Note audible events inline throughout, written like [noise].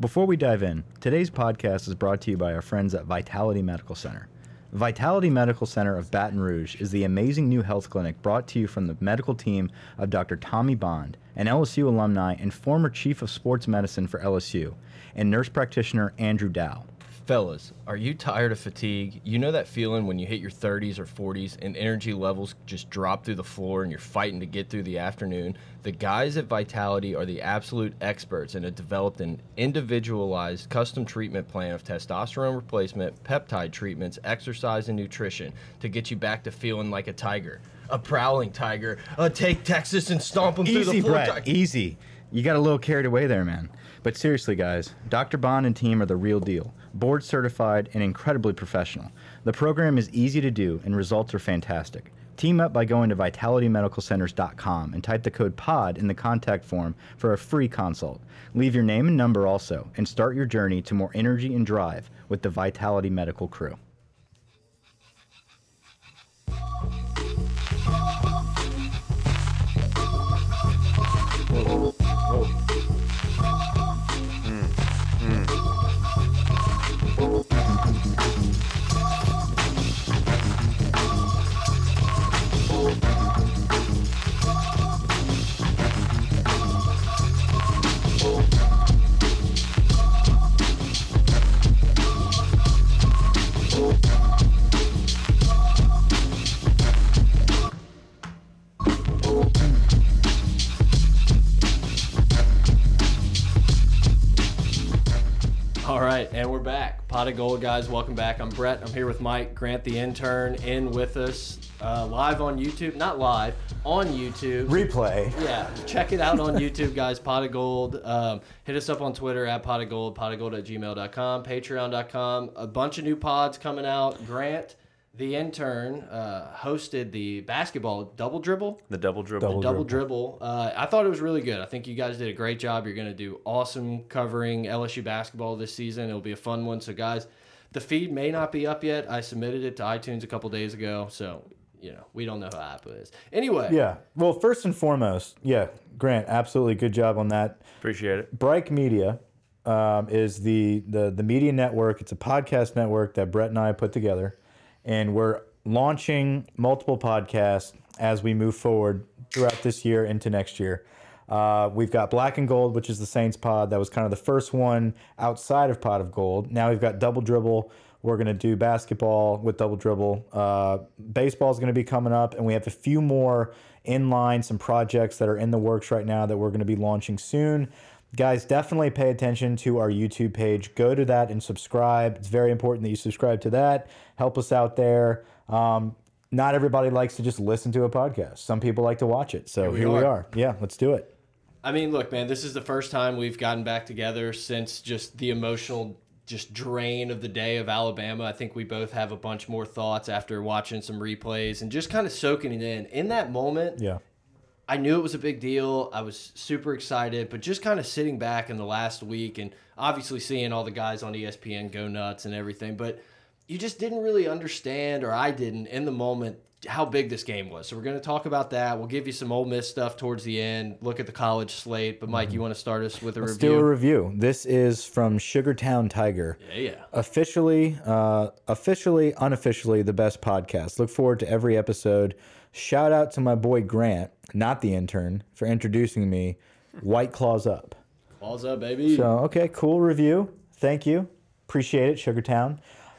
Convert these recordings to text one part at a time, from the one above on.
Before we dive in, today's podcast is brought to you by our friends at Vitality Medical Center. Vitality Medical Center of Baton Rouge is the amazing new health clinic brought to you from the medical team of Dr. Tommy Bond, an LSU alumni and former chief of sports medicine for LSU, and nurse practitioner Andrew Dow. Fellas, are you tired of fatigue? You know that feeling when you hit your 30s or 40s and energy levels just drop through the floor and you're fighting to get through the afternoon? The guys at Vitality are the absolute experts and have developed an individualized custom treatment plan of testosterone replacement, peptide treatments, exercise, and nutrition to get you back to feeling like a tiger. A prowling tiger. Uh, take Texas and stomp them through the floor. Brett. Easy. You got a little carried away there, man. But seriously, guys, Dr. Bond and team are the real deal. Board certified and incredibly professional. The program is easy to do and results are fantastic. Team up by going to vitalitymedicalcenters.com and type the code POD in the contact form for a free consult. Leave your name and number also, and start your journey to more energy and drive with the Vitality Medical crew. And we're back. Pot of Gold, guys. Welcome back. I'm Brett. I'm here with Mike Grant, the intern, in with us uh, live on YouTube. Not live, on YouTube. Replay. yeah, check it out on YouTube, guys. Pot of Gold. Um, hit us up on Twitter at Pot of Gold, pot of gold at gmail.com, patreon.com. A bunch of new pods coming out. Grant, the intern, uh, hosted the basketball double dribble. The double dribble. Double Double dribble. Uh, I thought it was really good. I think you guys did a great job. You're going to do awesome covering LSU basketball this season. It'll be a fun one. So, guys, the feed may not be up yet. I submitted it to iTunes a couple days ago. So, you know, we don't know how Apple is. Anyway, Yeah. Well, first and foremost, yeah, Grant, absolutely good job on that. Appreciate it. Brike Media um, is the, the the media network. It's a podcast network that Brett and I put together, and we're launching multiple podcasts as we move forward throughout this year into next year. Uh, we've got Black and Gold, which is the Saints pod. That was kind of the first one outside of Pot of Gold. Now we've got Double Dribble. We're going to do basketball with Double Dribble. Uh, Baseball is going to be coming up, and we have a few more in line, some projects that are in the works right now that we're going to be launching soon. Guys, definitely pay attention to our YouTube page. Go to that and subscribe. It's very important that you subscribe to that. Help us out there. Um, not everybody likes to just listen to a podcast. Some people like to watch it. So here we, we are. are. Yeah, let's do it. I mean, look, man, this is the first time we've gotten back together since just the emotional just drain of the day of Alabama. I think we both have a bunch more thoughts after watching some replays and just kind of soaking it in. In that moment, Yeah. I knew it was a big deal. I was super excited, but just kind of sitting back in the last week and obviously seeing all the guys on ESPN go nuts and everything, but you just didn't really understand, or I didn't in the moment, how big this game was. So we're going to talk about that. We'll give you some Ole Miss stuff towards the end. Look at the college slate. But Mike, you want to start us with a Mm-hmm. Let's do a review? review. This is from Sugartown Tiger. yeah, yeah. Officially, uh, officially, unofficially, the best podcast. Look forward to every episode. Shout out to my boy Grant, not the intern, for introducing me. White Claws Up. Claws up, baby. So, okay, cool review. Thank you. Appreciate it, Sugartown.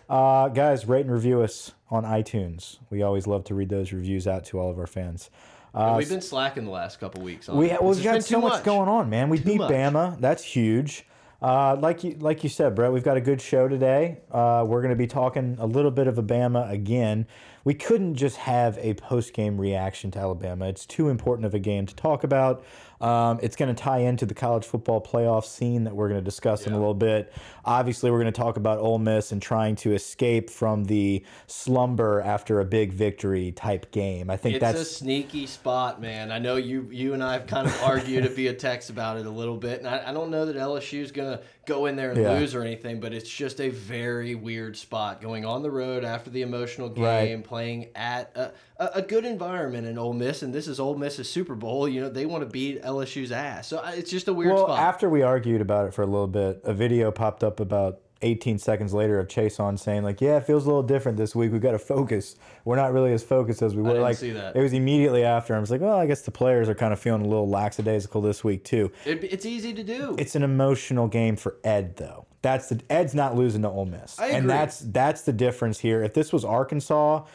Uh, guys, rate and review us on iTunes. We always love to read those reviews out to all of our fans. Uh, We've been slacking the last couple weeks. On we it. well, got so too much. going on, man. We beat much. Bama. That's huge. Uh, like you like you said, Brett, we've got a good show today. Uh, we're going to be talking a little bit of Alabama again. We couldn't just have a post game reaction to Alabama. It's too important of a game to talk about. Um, it's going to tie into the college football playoff scene that we're going to discuss in a little bit. Obviously, we're going to talk about Ole Miss and trying to escape from the slumber after a big victory type game. I think It's that's a sneaky spot, man. I know you you and I have kind of [laughs] argued via text about it a little bit, and I, I don't know that LSU is gonna go in there and Yeah. lose or anything, but it's just a very weird spot going on the road after the emotional game, Right. playing at a, a, good environment in Ole Miss, and this is Ole Miss's Super Bowl. You know they want to beat LSU's ass. So uh, it's just a weird Well, spot. after we argued about it for a little bit, a video popped up about 18 seconds later of Chase on saying like, "Yeah, it feels a little different this week. We've got to focus. We're not really as focused as we were." didn't like, see that. it was immediately after. I was like, "Well, I guess the players are kind of feeling a little lackadaisical this week too." It, it's easy to do. It's an emotional game for Ed though. That's the Ed's not losing to Ole Miss, and that's that's the difference here. If this was Arkansas.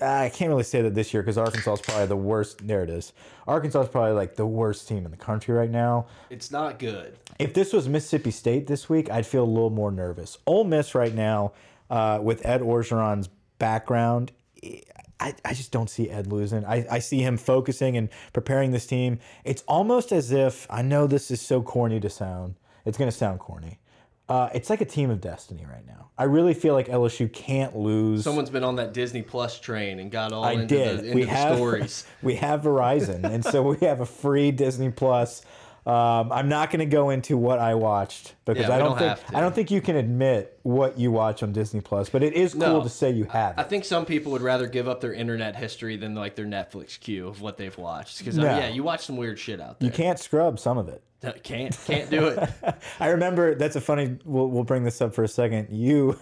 I can't really say that this year because Arkansas is probably the worst. There it is. Arkansas is probably like the worst team in the country right now. it's not good. If this was Mississippi State this week, I'd feel a little more nervous. Ole Miss right now, uh, with Ed Orgeron's background, I, I just don't see Ed losing. I, I see him focusing and preparing this team. It's almost as if I know this is so corny to sound. It's going to sound corny. Uh, it's like a team of destiny right now. I really feel like LSU can't lose. Someone's been on that Disney Plus train and got all I into did. the, into we the have stories. [laughs] we have Verizon, and so we have a free Disney Plus. Um, I'm not going to go into what I watched because Yeah, I we don't, don't think to. I don't think you can admit what you watch on Disney Plus. But it is cool No. to say you have I it. think some people would rather give up their internet history than like their Netflix queue of what they've watched. Because No. yeah, you watch some weird shit out there. You can't scrub some of it. can't can't do it. [laughs] I remember that's a funny. We'll we'll bring this up for a second. You.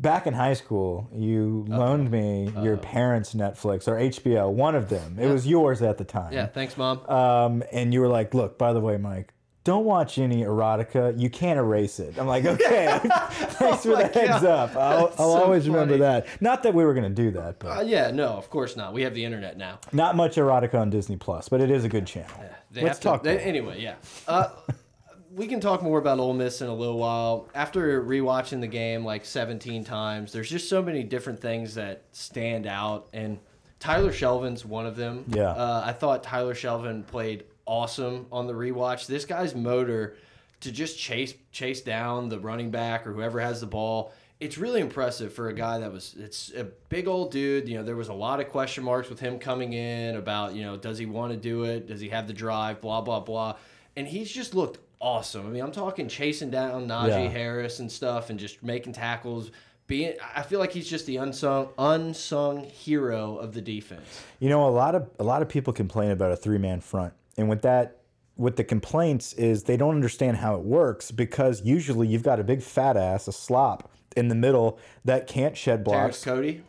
Back in high school, you loaned me your parents' Netflix or HBO, one of them. It was yours at the time. Yeah, thanks, mom. um, and you were like, "Look, by the way, Mike, don't watch any erotica. You can't erase it." I'm like, "Okay, [laughs] [laughs] thanks for the heads up. I'll, I'll so always remember that." Not that we were gonna do that, but Uh, yeah, no, of course not. We have the internet now. not much erotica on Disney Plus, but it is a good channel. They Let's have to- talk. they- anyway. Yeah. Uh, [laughs] we can talk more about Ole Miss in a little while. After rewatching the game like 17 times, there's just so many different things that stand out, and Tyler Shelvin's one of them. Yeah. Uh, I thought Tyler Shelvin played awesome on the rewatch. This guy's motor to just chase chase down the running back or whoever has the ball. It's really impressive for a guy that was it's a big old dude. You know, there was a lot of question marks with him coming in about, you know, does he want to do it? Does he have the drive? Blah blah blah. And he's just looked awesome. I mean, I'm talking chasing down Najee Yeah. Harris and stuff and just making tackles. Being I feel like he's just the unsung unsung hero of the defense. You know, a lot of a lot of people complain about a three man front, and with that, with the complaints is they don't understand how it works because usually you've got a big fat ass, a slop in the middle that can't shed Terrence blocks. Cody.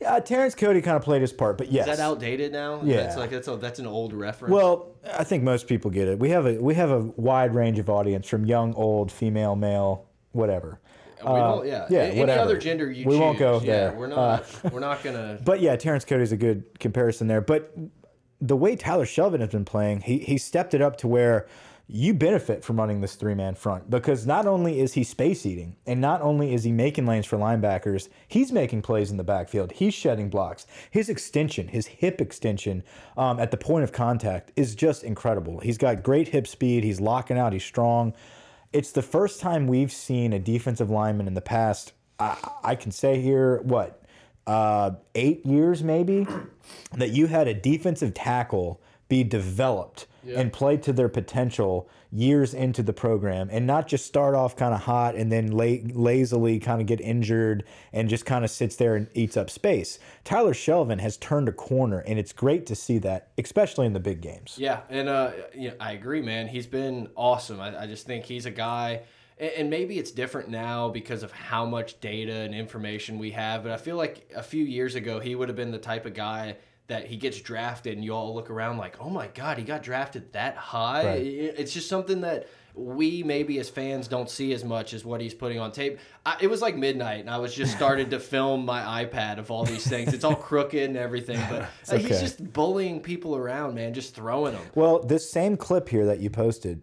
Yeah, Terrence Cody kind of played his part, but yes, Is that outdated now? Yeah. That's like that's a, that's an old reference. Well, I think most people get it. We have a we have a wide range of audience from young, old, female, male, whatever. we don't, uh, yeah. yeah, A- Any whatever. other gender you We choose. won't go yeah, there. We're not uh, we're not gonna [laughs] But yeah, Terrence Cody's a good comparison there. But the way Tyler Shelvin has been playing, he he stepped it up to where you benefit from running this three man front because not only is he space eating and not only is he making lanes for linebackers, he's making plays in the backfield. He's shedding blocks. His extension, his hip extension um, at the point of contact is just incredible. He's got great hip speed. He's locking out. He's strong. It's the first time we've seen a defensive lineman in the past. I, I can say here what uh, eight years maybe that you had a defensive tackle be developed and play to their potential years into the program and not just start off kind of hot and then la lazily kind of get injured and just kind of sits there and eats up space. Tyler Shelvin has turned a corner and it's great to see that, especially in the big games. Yeah, and uh, you know, I agree, man. He's been awesome. I, I just think he's a guy, and maybe it's different now because of how much data and information we have. But I feel like a few years ago, he would have been the type of guy that he gets drafted, and you all look around like, oh my god, he got drafted that high. Right. It's just something that we maybe as fans don't see as much as what he's putting on tape. I, it was like midnight, and I was just started to [laughs] film my iPad of all these things. It's all [laughs] crooked and everything, but uh, he's just bullying people around, man, just throwing them. Well, this same clip here that you posted,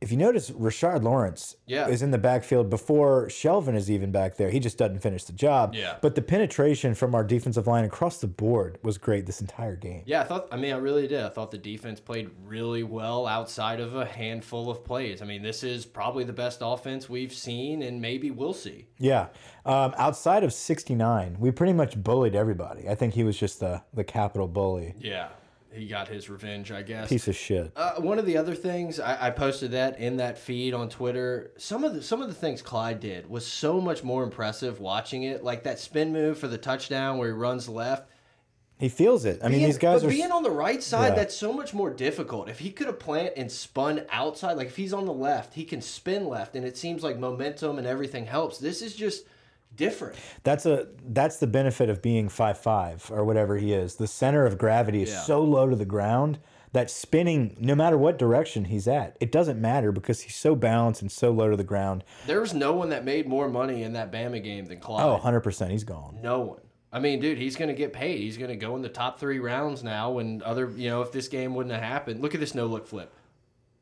if you notice, Rashard Lawrence Yeah. is in the backfield before Shelvin is even back there. He just doesn't finish the job. Yeah. But the penetration from our defensive line across the board was great this entire game. Yeah, I thought. I mean, I really did. I thought the defense played really well outside of a handful of plays. I mean, this is probably the best offense we've seen, and maybe we'll see. Yeah. Um, outside of 69, we pretty much bullied everybody. I think he was just the, the capital bully. Yeah, he got his revenge, I guess. Piece of shit. Uh, one of the other things I, I posted that in that feed on Twitter. Some of the some of the things Clyde did was so much more impressive watching it. Like that spin move for the touchdown where he runs left. He feels it. I mean, Being- these guys but are. being on the right side. Yeah. That's so much more difficult. If he could have plant and spun outside, like if he's on the left, he can spin left, and it seems like momentum and everything helps. This is just different. That's a that's the benefit of being five five or whatever he is. The center of gravity is Yeah. so low to the ground that spinning, no matter what direction he's at, it doesn't matter because he's so balanced and so low to the ground. There was no one that made more money in that Bama game than Clyde. Oh, 100 percent, he's gone. No one. I mean, dude, he's going to get paid. He's going to go in the top three rounds now. When other, you know, if this game wouldn't have happened, look at this no look flip.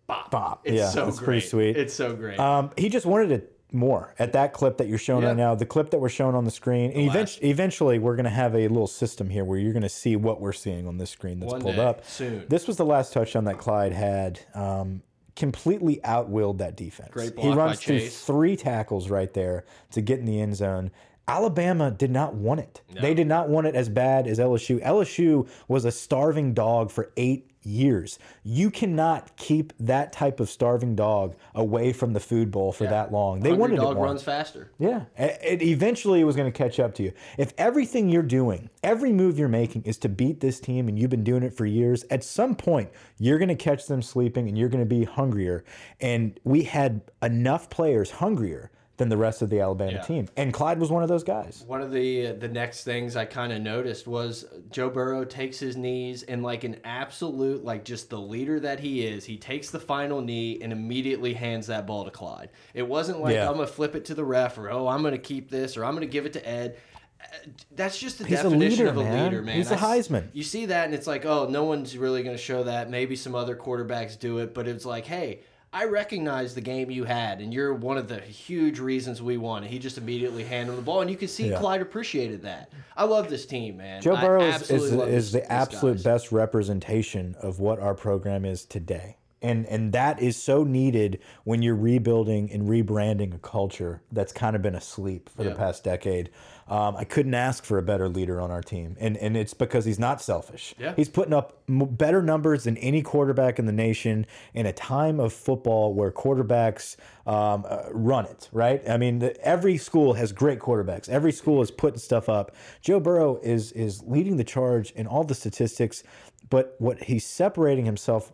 Bop. Bop. It's Yeah, so it's great. pretty sweet. It's so great. Um, he just wanted it more at that clip that you're showing Yeah. right now. The clip that we're showing on the screen. And last- eventually, we're going to have a little system here where you're going to see what we're seeing on this screen that's One pulled up. soon. This was the last touchdown that Clyde had. Um, completely outwilled that defense. Great he runs through three tackles right there to get in the end zone. Alabama did not want it. They did not want it as bad as LSU. LSU was a starving dog for eight years. You cannot keep that type of starving dog away from the food bowl for that long. They Hungry wanted dog it more. runs faster. Yeah, it, it eventually was going to catch up to you. If everything you're doing, every move you're making is to beat this team and you've been doing it for years, at some point you're going to catch them sleeping and you're going to be hungrier. And we had enough players hungrier than the rest of the Alabama Yeah. team. And Clyde was one of those guys. One of the the next things I kind of noticed was Joe Burrow takes his knees and like an absolute like just the leader that he is, he takes the final knee and immediately hands that ball to Clyde. It wasn't like Yeah. I'm gonna flip it to the ref or oh I'm gonna keep this or I'm gonna give it to Ed. Uh, That's just the He's a definition leader, of a man. leader, man. He's a Heisman. You see that and it's like, oh, no one's really gonna show that. Maybe some other quarterbacks do it, but it's like, hey. I recognize the game you had, and you're one of the huge reasons we won. And he just immediately handed him the ball, and you can see Yeah. Clyde appreciated that. I love this team, man. Joe Burrow is, is, is the absolute guys. best representation of what our program is today. And, and that is so needed when you're rebuilding and rebranding a culture that's kind of been asleep for Yeah. the past decade. Um, I couldn't ask for a better leader on our team, and and it's because he's not selfish. Yeah. He's putting up m better numbers than any quarterback in the nation in a time of football where quarterbacks um, uh, run it. Right? I mean, the, every school has great quarterbacks. Every school is putting stuff up. Joe Burrow is is leading the charge in all the statistics, but what he's separating himself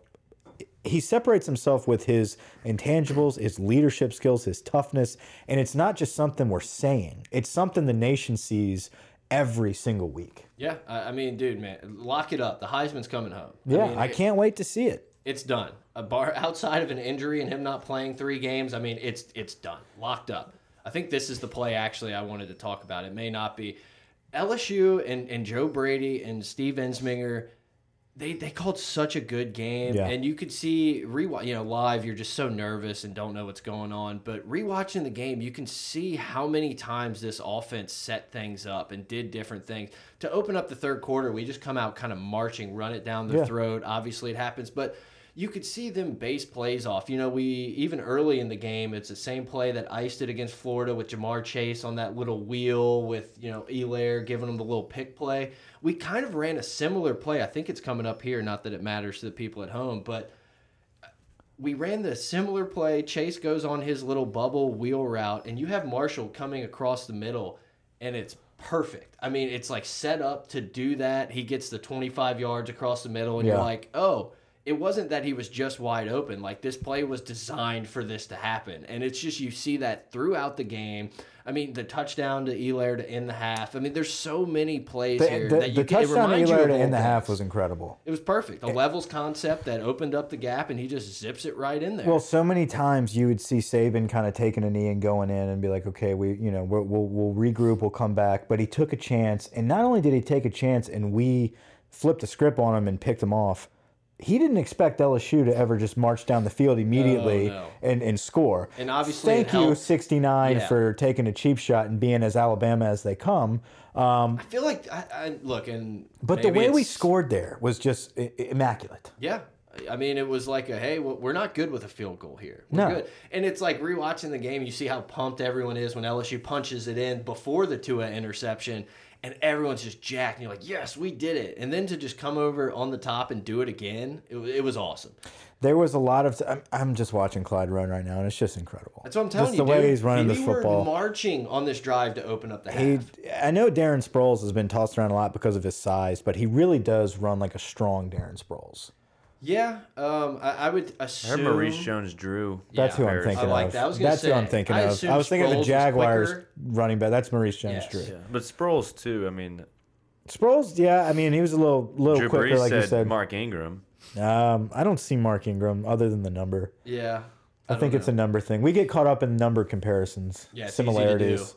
he separates himself with his intangibles, his leadership skills, his toughness, and it's not just something we're saying. It's something the nation sees every single week. Yeah, I, I mean, dude, man, lock it up. The Heisman's coming home. Yeah, mean, I it- can't wait to see it. It's done. A bar outside of an injury and him not playing three games. I mean, it's it's done, locked up. I think this is the play actually I wanted to talk about. It may not be LSU and and Joe Brady and Steve Ensminger. They, they called such a good game, Yeah. and you could see rewatch. You know, live you're just so nervous and don't know what's going on. But rewatching the game, you can see how many times this offense set things up and did different things. To open up the third quarter, we just come out kind of marching, run it down their Yeah. throat. Obviously, it happens, but you could see them base plays off. You know, we even early in the game, it's the same play that iced it against Florida with Ja'Marr Chase on that little wheel with you know Helaire giving him the little pick play. We kind of ran a similar play. I think it's coming up here. Not that it matters to the people at home, but we ran the similar play. Chase goes on his little bubble wheel route, and you have Marshall coming across the middle, and it's perfect. I mean, it's like set up to do that. He gets the 25 yards across the middle, and you're like, oh, it wasn't that he was just wide open. Like this play was designed for this to happen, and it's just you see that throughout the game. I mean, the touchdown to Helaire to end the half. I mean, there's so many plays The, here the, that you the can. it touchdown to reminds you of to end the half was incredible. It was perfect. A levels concept that opened up the gap, and he just zips it right in there. Well, so many times you would see Saban kind of taking a knee and going in and be like, okay, we, you know, we'll, we'll, we'll regroup, we'll come back. But he took a chance, and not only did he take a chance, and we flipped the script on him and picked him off. He didn't expect LSU to ever just march down the field immediately no. and, and score. And obviously thank you, 69, Yeah. for taking a cheap shot and being as Alabama as they come. Um, I feel like I, I look and but the way we scored there was just immaculate. Yeah. I mean, it was like a hey, we're not good with a field goal here. We're No. good, and it's like rewatching the game. You see how pumped everyone is when LSU punches it in before the Tua interception, and everyone's just jacked, and you're like, yes, we did it. And then to just come over on the top and do it again, it, it was awesome. There was a lot of. I'm, I'm just watching Clyde run right now, and it's just incredible. That's what I'm telling Just you, the way dude. he's running we this were football. marching on this drive to open up the He. I know Darren Sproles has been tossed around a lot because of his size, but he really does run like a strong Darren Sproles. Yeah, um, I, I would I assume. heard Maurice Jones-Drew. That's Yeah. who I'm Bears. thinking I like of. that. I was gonna That's who I'm thinking I of. assumed I was thinking of Sproles the was Jaguars quicker. running back. That's Maurice Jones Yes. Drew. Yeah, but Sproles too. I mean, Sproles, yeah, I mean he was a little little Drew quicker, Brees like you said, said. Mark Ingram. Um, I don't see Mark Ingram other than the number. Yeah. I, think it's a number thing. We get caught up in number comparisons, Yeah, it's easy to similarities.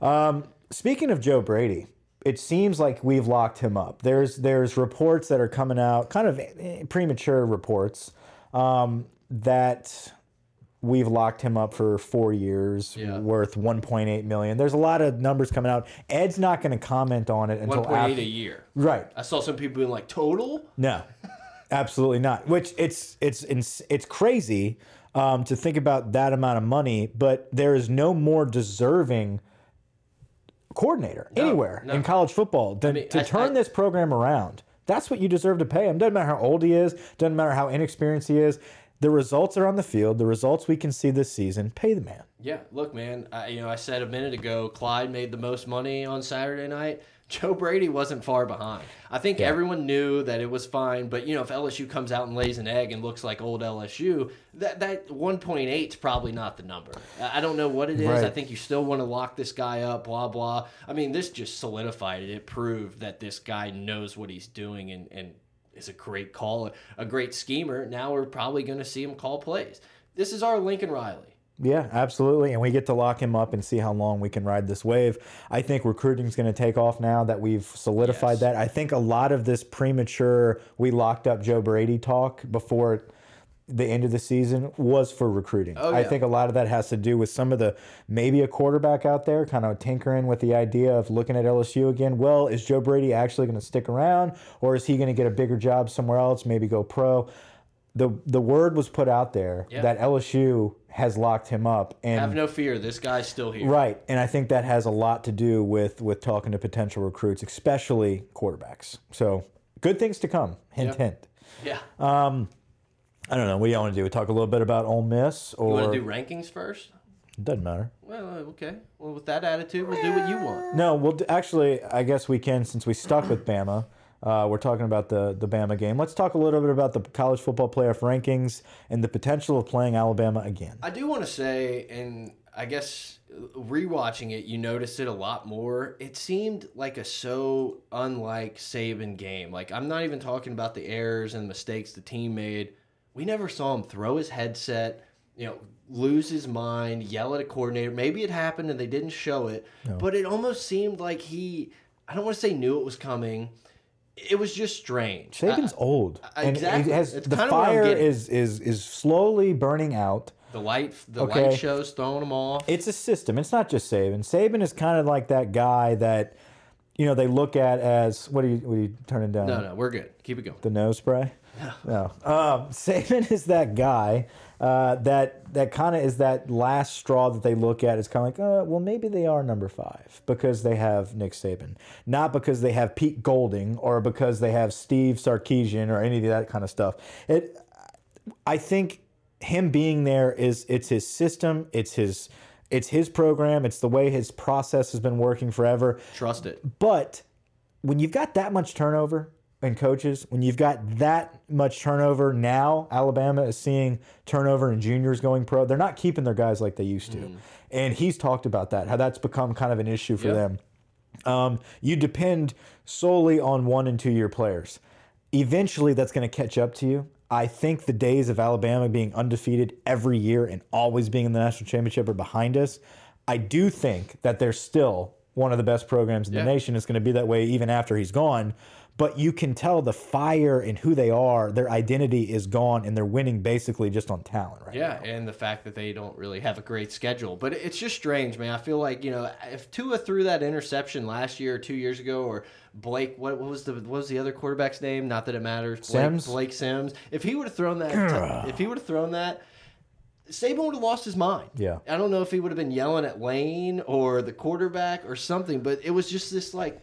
Um, speaking of Joe Brady, it seems like we've locked him up. There's there's reports that are coming out, kind of eh, premature reports, um, that we've locked him up for four years, Yeah. worth 1.8 million. There's a lot of numbers coming out. Ed's not going to comment on it until 1.8 after. a year. Right. I saw some people being like, total? No, absolutely not. Which it's it's it's, it's crazy um, to think about that amount of money, but there is no more deserving coordinator anywhere no. in college football than mean, to I- turn I- this program around. That's what you deserve to pay him. Doesn't matter how old he is. Doesn't matter how inexperienced he is. The results are on the field. The results we can see this season. Pay the man. Yeah, look, man. I, you know, I said a minute ago, Clyde made the most money on Saturday night. Joe Brady wasn't far behind. I think everyone knew that it was fine, but you know, if LSU comes out and lays an egg and looks like old LSU, that that 1.8 is probably not the number. I don't know what it is. Right. I think you still want to lock this guy up. Blah blah. I mean, this just solidified it. It proved that this guy knows what he's doing and and is a great caller, a great schemer. Now we're probably going to see him call plays. This is our Lincoln Riley. Yeah, absolutely. And we get to lock him up and see how long we can ride this wave. I think recruiting is going to take off now that we've solidified Yes. that. I think a lot of this premature, we locked up Joe Brady talk before the end of the season was for recruiting. Oh, I think a lot of that has to do with some of the maybe a quarterback out there kind of tinkering with the idea of looking at LSU again. Well, is Joe Brady actually going to stick around or is he going to get a bigger job somewhere else, maybe go pro? The the word was put out there Yeah. that LSU has locked him up and Have no fear. This guy's still here. Right, and I think that has a lot to do with with talking to potential recruits, especially quarterbacks. So good things to come. Hint, Yep. hint. Yeah. Um, I don't know. What do you want to do? We talk a little bit about Ole Miss, or you want to do rankings first? doesn't matter. Well, uh, okay. Well, with that attitude, we'll do what you want. No, well, actually, I guess we can since we stuck with Bama. Uh, we're talking about the the Bama game. Let's talk a little bit about the college football playoff rankings and the potential of playing Alabama again. I do want to say, and I guess rewatching it, you noticed it a lot more. It seemed like a so unlike Saban game. Like I'm not even talking about the errors and mistakes the team made. We never saw him throw his headset, you know, lose his mind, yell at a coordinator. Maybe it happened and they didn't show it, but it almost seemed like he. I don't want to say knew it was coming. It was just strange. Saban's I- old, I- exactly. has the kinda what I'm fire is is is slowly burning out. the light, the Okay. light shows throwing them off. it's a system. It's not just Saban. Saban is kind of like that guy that, you know, they look at as what are you what are you turning down? no, no, we're good. Keep it going. The nose spray. No. Um, [laughs] Saban is that guy uh, that that kind of is that last straw that they look at. It's kind of like, uh, well, maybe they are number five because they have Nick Saban, not because they have Pete Golding or because they have Steve Sarkisian or any of that kind of stuff. It, I think him being there is it's his system, it's his it's his program, it's the way his process has been working forever. Trust it. But when you've got that much turnover in coaches, when you've got that much turnover now, Alabama is seeing turnover and juniors going pro. They're not keeping their guys like they used to. And he's talked about that, how that's become kind of an issue for Yeah. them. Um, you depend solely on one and two year players. Eventually, that's going to catch up to you. I think the days of Alabama being undefeated every year and always being in the national championship are behind us. I do think that they're still one of the best programs in Yeah. the nation. It's going to be that way even after he's gone. But you can tell the fire and who they are, their identity is gone, and they're winning basically just on talent, right? Yeah, and the fact that they don't really have a great schedule. But it's just strange, man. I feel like, you know, if Tua threw that interception last year or two years ago, or Blake, what, what was the what was the other quarterback's name? Not that it matters. Blake, Sims? Blake Sims. If he would have thrown that, if he would have thrown that, Saban would have lost his mind. Yeah. I don't know if he would have been yelling at Lane or the quarterback or something, but it was just this like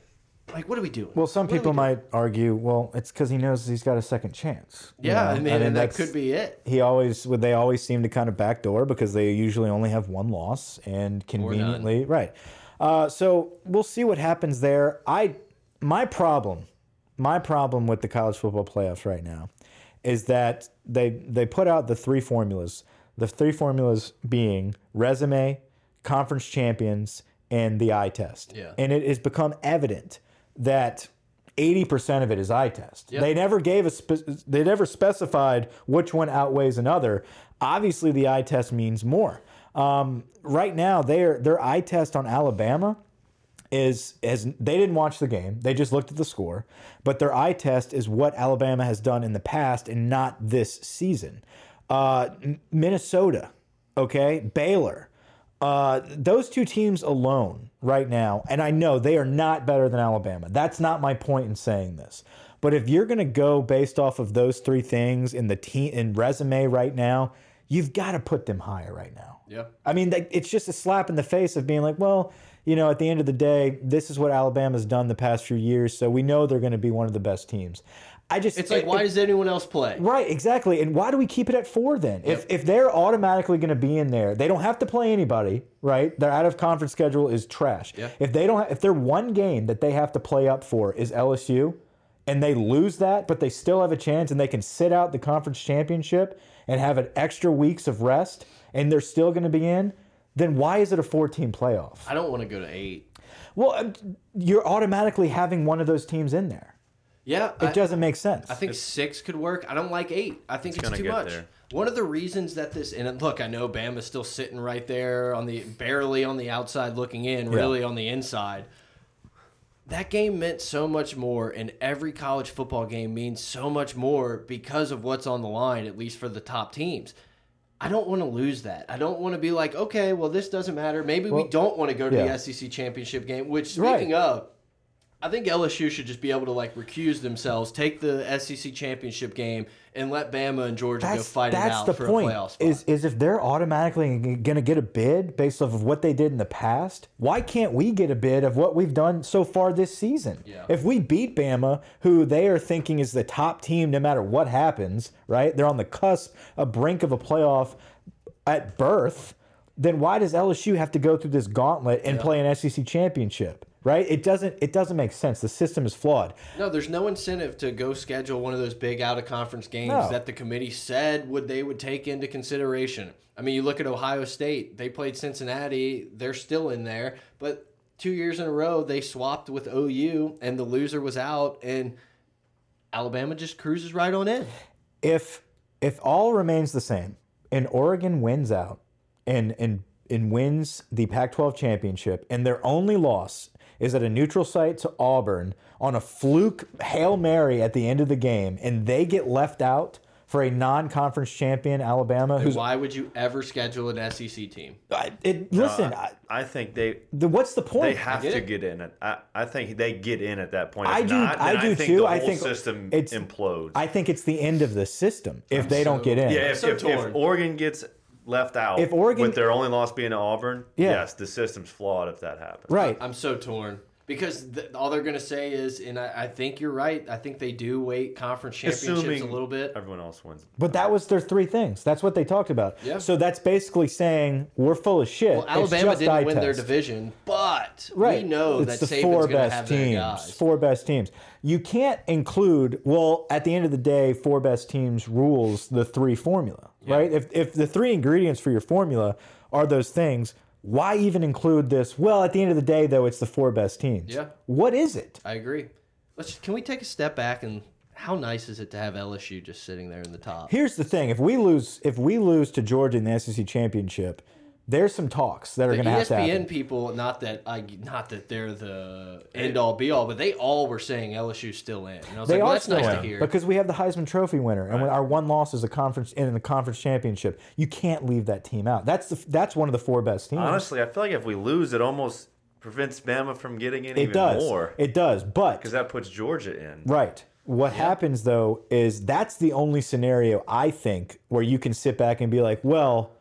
Like, what are we doing? Well, some What are we people doing? might argue, well, it's because he knows he's got a second chance. you Yeah, know? I mean, and that that's- could be it. He always would. They always seem to kind of backdoor because they usually only have one loss and conveniently right. Uh, so we'll see what happens there. I my problem, my problem with the college football playoffs right now, is that they they put out the three formulas. The three formulas being resume, conference champions, and the eye test. Yeah. And it has become evident that 80% of it is eye test. Yep. They never gave a they never specified which one outweighs another. Obviously the eye test means more. Um, right now their their eye test on Alabama is as they didn't watch the game. They just looked at the score, but their eye test is what Alabama has done in the past and not this season. Uh, Minnesota, okay, Baylor. Uh, those two teams alone right now, and I know they are not better than Alabama. That's not my point in saying this. But if you're going to go based off of those three things in the team in resume right now, you've got to put them higher right now. Yeah. I mean, it's just a slap in the face of being like, well, you know, at the end of the day, this is what Alabama's done the past few years, so we know they're going to be one of the best teams. I just It's like, it- why it- does anyone else play? Right, exactly. And why do we keep it at four then? If if they're automatically going to be in there, they don't have to play anybody, right? Their out of conference schedule is trash. Yeah. If they don't, if their one game that they have to play up for is LSU, and they lose that, but they still have a chance, and they can sit out the conference championship and have an extra weeks of rest, and they're still going to be in, then why is it a four-team playoff? I don't want to go to eight. Well, um, you're automatically having one of those teams in there. Yeah, It I, doesn't make sense. I think six could work. I don't like eight. I think it's, gonna too much. there. One of the reasons that this and look, I know Bama's still sitting right there on the barely on the outside looking in, really on the inside. That game meant so much more, and every college football game means so much more because of what's on the line, at least for the top teams. I don't want to lose that. I don't want to be like, okay, well, this doesn't matter. Maybe we don't want to go to yeah. the SEC championship game. Which, Right. speaking of, I think LSU should just be able to like recuse themselves, take the SEC championship game, and let Bama and Georgia go that's, fight it out the for point. a playoff spot. Is is if they're automatically going to get a bid based off of what they did in the past, why can't we get a bid of what we've done so far this season? Yeah. If we beat Bama, who they are thinking is the top team no matter what happens, right? They're on the cusp, a brink of a playoff at birth. Then why does LSU have to go through this gauntlet and play an SEC championship? Right? It doesn't. It doesn't make sense. The system is flawed. no, there's no incentive to go schedule one of those big out of conference games No. that the committee said would they would take into consideration. I mean, you look at Ohio State; they played Cincinnati; they're still in there, but two years in a row they swapped with OU, and the loser was out, and Alabama just cruises right on in. if if all remains the same and Oregon wins out and and and wins the Pac-12 championship and their only loss is at a neutral site to Auburn on a fluke Hail Mary at the end of the game and they get left out for a non-conference champion Alabama who's Why would you ever schedule an SEC team? I- it, listen I, I think they the, what's the point they have get to it. get in it. I, I think they get in at that point. If I do- not, I then do think too. The I whole think system it's- implodes. I think it's the end of the system if they don't get in yeah, if, so if, if Oregon gets left out, If Oregon- with their only loss being to Auburn, Yeah. yes, the system's flawed if that happens. right I'm so torn because th all they're going to say is, and I, I think you're right. I think they do weight conference championships Assuming a little bit. everyone else wins. But that was their three things. That's what they talked about. Yeah. So that's basically saying we're full of shit. Well, Alabama just didn't eye win their division, but Right. we know it's that the Saban's four best have teams. Four best teams. You can't include. Well, at the end of the day, four best teams rules the three formula, right? If if the three ingredients for your formula are those things, why even include this? Well, at the end of the day, though, it's the four best teams. Yeah. What is it? I agree. Let's can we take a step back and how nice is it to have LSU just sitting there in the top? Here's the thing: if we lose, if we lose to Georgia in the SEC championship, there's some talks that are going to have to happen. ESPN people, not that I, not that they're the end all be all, but they all were saying LSU's still in. And I was They like, well, are that's still nice in to hear. because we have the Heisman Trophy winner, and when our one loss is a conference in the conference championship. You can't leave that team out. That's the that's one of the four best teams. Honestly, I feel like if we lose, it almost prevents Bama from getting in it even does. more It does. But because that puts Georgia in. right, what happens though is that's the only scenario I think where you can sit back and be like, well,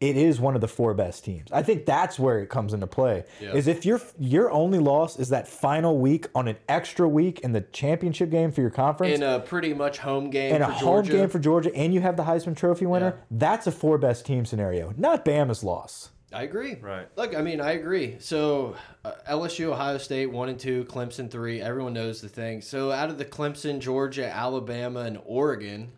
it is one of the four best teams. I think that's where it comes into play. Yeah. Is if your your only loss is that final week on an extra week in the championship game for your conference In a pretty much home game and for a home game for Georgia, and you have the Heisman Trophy winner, Yeah. that's a four best team scenario, not Bama's loss. I agree. Right. Look, I mean, I agree. So uh, LSU, Ohio State, one and two, Clemson three. Everyone knows the thing. So out of the Clemson, Georgia, Alabama, and Oregon,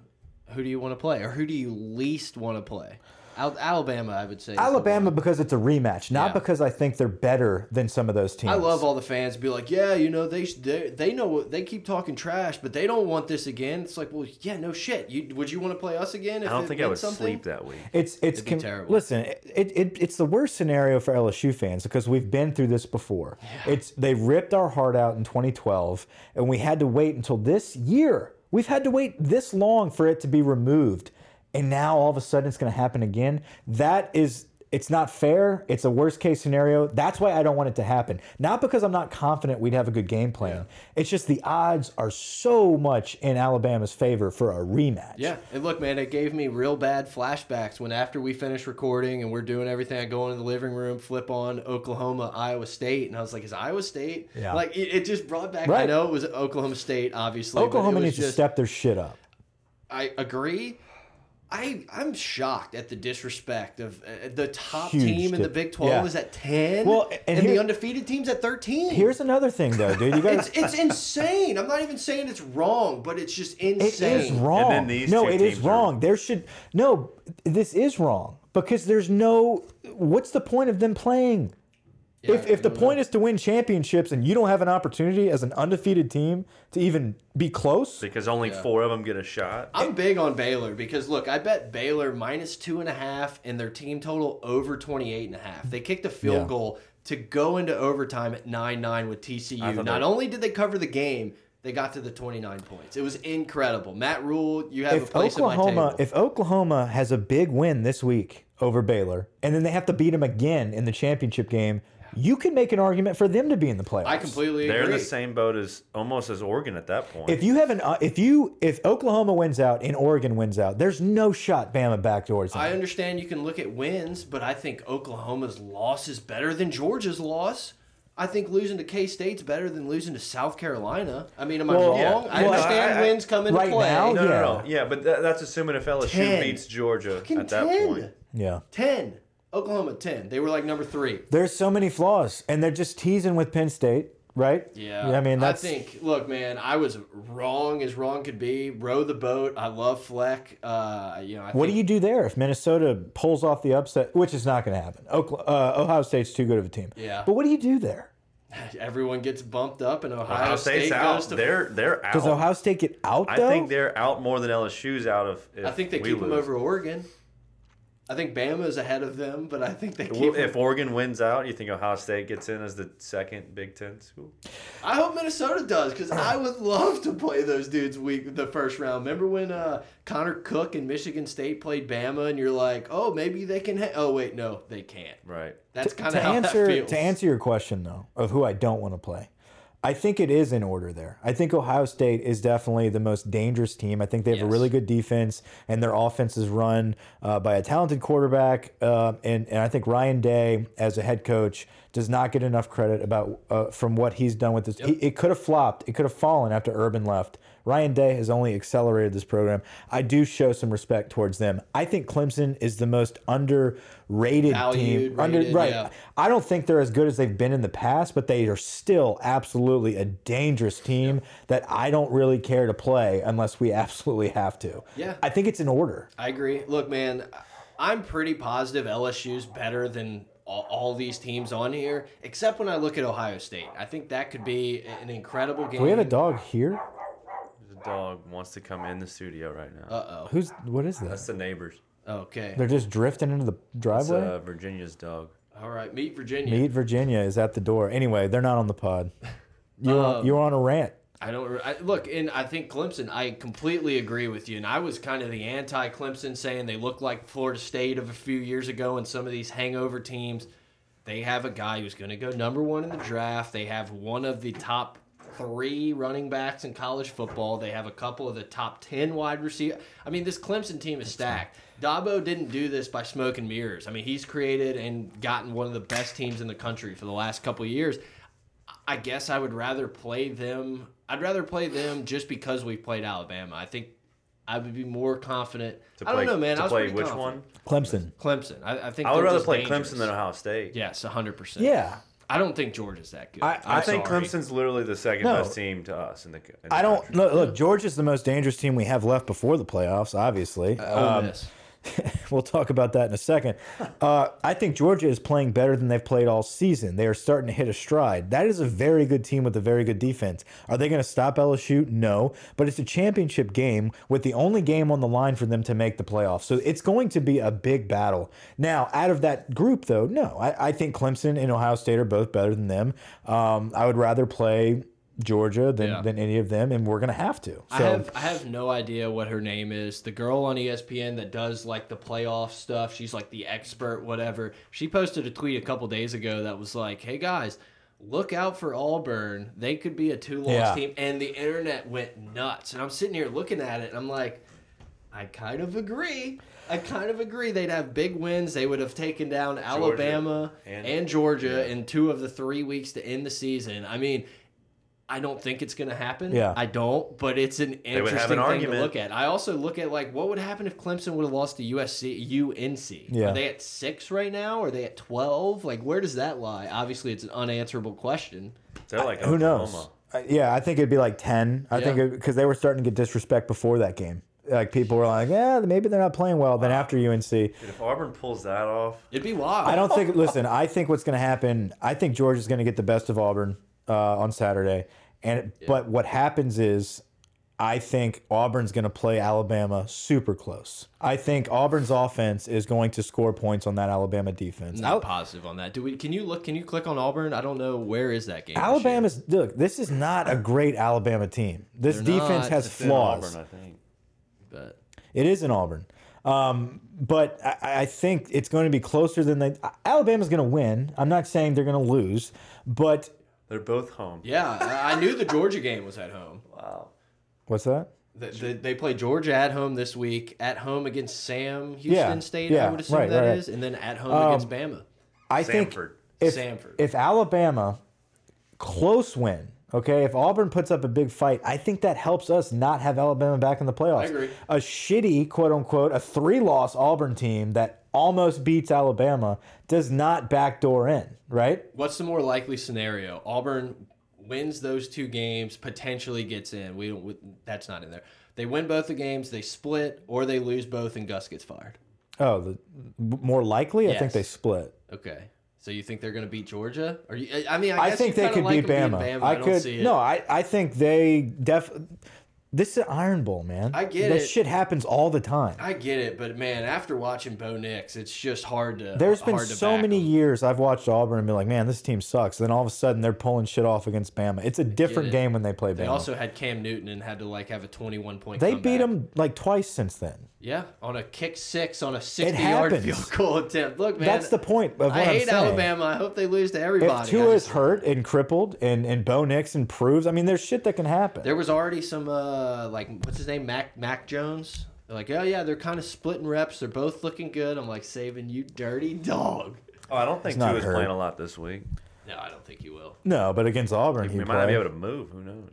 who do you want to play, or who do you least want to play? Al Alabama, I would say. Alabama because it's a rematch, not Yeah. because I think they're better than some of those teams. I love all the fans be like, yeah, you know, they they, they know they keep talking trash, but they don't want this again. It's like, well, yeah, no shit. You would you want to play us again? If I don't it think I would something? sleep that week. It's it's It'd be terrible. Listen, it, it it's the worst scenario for LSU fans because we've been through this before. It's they ripped our heart out in 2012, and we had to wait until this year. We've had to wait this long for it to be removed, and now all of a sudden it's going to happen again. That is. It's not fair. It's a worst case scenario. That's why I don't want it to happen. Not because I'm not confident we'd have a good game plan. It's just the odds are so much in Alabama's favor for a rematch. Yeah, and look, man, it gave me real bad flashbacks when after we finish recording and we're doing everything, I go into the living room, flip on Oklahoma, Iowa State, and I was like, "Is Iowa State?" Yeah. like it, it just brought back. I know it was Oklahoma State, obviously. Oklahoma needs to step their shit up. I agree. I I'm shocked at the disrespect of uh, the top Huge team in the Big Twelve yeah. is at ten, Well, and and, here- the undefeated team's at thirteen. Here's another thing, though, dude. You it's got it's insane. I'm not even saying it's wrong, but it's just it insane. is wrong. then these no, it is teams are- wrong. There should no. This is wrong because there's no. What's the point of them playing? If if the point is to win championships and you don't have an opportunity as an undefeated team to even be close, Because only four of them get a shot. I'm big on Baylor because look, I bet Baylor minus two and a half and their team total over 28 and a half. They kicked a field Yeah. goal to go into overtime at 9-9 with TCU. Not they- only did they cover the game, they got to the 29 points. It was incredible. Matt Rhule, you have a if place at my Oklahoma table. if Oklahoma has a big win this week over Baylor and then they have to beat them again in the championship game, you can make an argument for them to be in the playoffs. I completely agree. They're in agree. the same boat as almost as Oregon at that point. If you have an, uh, if you, if Oklahoma wins out and Oregon wins out, there's no shot Bama backdoors. I understand you can look at wins, but I think Oklahoma's loss is better than Georgia's loss. I think losing to K State's better than losing to South Carolina. I mean, am I Well, wrong? yeah. I Well, understand I- I- wins come into right play. now, no, no, no, yeah. yeah, but that, that's assuming if LSU 10. beats Georgia Fucking at that 10. point. Yeah. 10. Oklahoma 10. They were like number three. There's so many flaws, and they're just teasing with Penn State, right? Yeah. I mean, that's I think, look, man, I was wrong as wrong could be. Row the boat. I love Fleck. Uh, you know, I what do you do there if Minnesota pulls off the upset, which is not going to happen? Okla- uh, Ohio State's too good of a team. Yeah. But what do you do there? [sighs] Everyone gets bumped up, and Ohio, Ohio State State's goes out. to. They're they're out. Does Ohio State get out I think they're out more than LSU's out of. If I think they we keep them over Oregon. I think Bama is ahead of them, but I think they keep. Well, If Oregon wins out, you think Ohio State gets in as the second Big Ten school? I hope Minnesota does because I would [laughs] love to play those dudes week the first round. Remember when uh, Connor Cook and Michigan State played Bama, and you're like, oh, maybe they can. Ha-. Oh wait, no, they can't. Right. That's kind of how answer that feels. to answer your question though of who I don't want to play. I think it is in order there. I think Ohio State is definitely the most dangerous team. I think they have a really good defense, and their offense is run uh, by a talented quarterback. Uh, and, and I think Ryan Day, as a head coach, does not get enough credit about uh, from what he's done with this. He, it could have flopped. It could have fallen after Urban left. Ryan Day has only accelerated this program. I do show some respect towards them. I think Clemson is the most underrated Valued, team. Under, rated, right. yeah. I don't think they're as good as they've been in the past, but they are still absolutely a dangerous team that I don't really care to play unless we [laughs] absolutely have to. Yeah. I think it's in order. I agree. Look, man, I'm pretty positive LSU's better than all, all these teams on here, except when I look at Ohio State. I think that could be an incredible game. Do we have a dog here? The dog wants to come in the studio right now. Uh oh. Who's what is that? That's that? the neighbors. Okay. They're just drifting into the It's driveway. uh, Virginia's dog. All right. Meet Virginia. Meet Virginia is at the door. Anyway, they're not on the pod. [laughs] You were, Um, you were on a rant. I don't I, look, and I think Clemson. I completely agree with you, and I was kind of the anti-Clemson, saying they look like Florida State of a few years ago, and some of these hangover teams. They have a guy who's going to go number one in the draft. They have one of the top three running backs in college football. They have a couple of the top 10 wide receiver. I mean, this Clemson team is stacked. Dabo didn't do this by smoke and mirrors. I mean, he's created and gotten one of the best teams in the country for the last couple of years. I guess I would rather play them. I'd rather play them just because we've played Alabama. I think I would be more confident. To I don't know, man. To I was play pretty which confident. one? Clemson. Clemson. I, I think I would rather play dangerous. Clemson than Ohio State. Yes, hundred percent. Yeah. I don't think Georgia's that good. I- I think sorry. Clemson's literally the second No. best team to us in the. In the I don't country. look. Look, Georgia's the most dangerous team we have left before the playoffs. Obviously, Ole Um, Miss. [laughs] we'll talk about that in a second. Uh, I think Georgia is playing better than they've played all season. They are starting to hit a stride. That is a very good team with a very good defense. Are they going to stop LSU? No, but it's a championship game with the only game on the line for them to make the playoffs. So it's going to be a big battle. Now, out of that group, though, no, I, I think Clemson and Ohio State are both better than them. Um, I would rather play. Georgia than, Yeah. than any of them, and we're gonna have to. So I have I have no idea what her name is. The girl on ESPN that does like the playoff stuff. She's like the expert, whatever. She posted a tweet a couple days ago that was like, "Hey guys, look out for Auburn. They could be a two-loss Yeah. team." And the internet went nuts. And I'm sitting here looking at it, and I'm like, I kind of agree. I kind of agree. They'd have big wins. They would have taken down Alabama and, and- Georgia in two of the three weeks to end the season. I mean, I don't think it's going to happen. Yeah. I don't, but it's an interesting an thing argument. to look at. I also look at like what would happen if Clemson would have lost to USC, UNC. Yeah. Are they at six right now? Are they at twelve? Like where does that lie? Obviously, it's an unanswerable question. They're like Who knows? Oklahoma. Uh, Yeah, I think it'd be like ten. I Yeah. think because they were starting to get disrespect before that game. Like people were like, "Yeah, maybe they're not playing well." Then after UNC, Dude, if Auburn pulls that off, It'd be wild. I don't think. [laughs] Listen, I think what's going to happen. I think Georgia's going to get the best of Auburn uh, on Saturday, and but what happens is. I think Auburn's going to play Alabama super close. I think Auburn's offense is going to score points on that Alabama defense. Not Al- positive on that. Do we? Can you look? Can you click on Auburn? I don't know where is that game. this? Alabama's look. This is not a great Alabama team. This They're defense not. has it's flaws. Auburn, I think. But It is in Auburn. Um, but I, I think it's going to be closer than they. Alabama's going to win. I'm not saying they're going to lose, but They're both home. yeah, I I knew the Georgia game was at home. Wow. what's that? The, the, they play Georgia at home this week. At home against Sam Houston Yeah, State, yeah, I would assume right, that right, is, right. and then at home Um, against Bama. I Samford. think if Samford. if Alabama close win, okay, if Auburn puts up a big fight, I think that helps us not have Alabama back in the playoffs. I agree. A shitty quote unquote a three loss Auburn team that almost beats Alabama does not backdoor in, right? What's the more likely scenario? Auburn wins those two games, potentially gets in. We don't. we- That's not in there. They win both the games, they split, or they lose both, and Gus gets fired. Oh, the more likely, I think they split. Okay. So you think they're going to beat Georgia? Or you, I mean, I, I think they could like beat Bama. Bama. I, I, don't could see it. no. I I think they def. This is an Iron Bowl, man. I get this it. shit happens all the time. I get it, but man, after watching Bo Nix, it's just hard to. There's been so many them. years I've watched Auburn and be like, man, this team sucks. Then all of a sudden they're pulling shit off against Bama. It's a different it. game when they play Bama. They also had Cam Newton and had to like have a 21 point. They comeback. beat them like twice since then. Yeah, on a kick six on a 60 yard field goal attempt. Look, man, That's the point of what I am hate saying. Alabama. I hope they lose to everybody. If Tua I is hurt and crippled and and Bo Nix improves, I mean, there's shit that can happen. There was already some uh like what's his name Mac Mac Jones. They're like, oh yeah, they're kind of splitting reps. They're both looking good. I'm like, saving you, dirty dog. Oh, I don't think not Tua's hurt. playing a lot this week. No, I don't think he will. no, but against Auburn, He he might not be able to move. Who knows?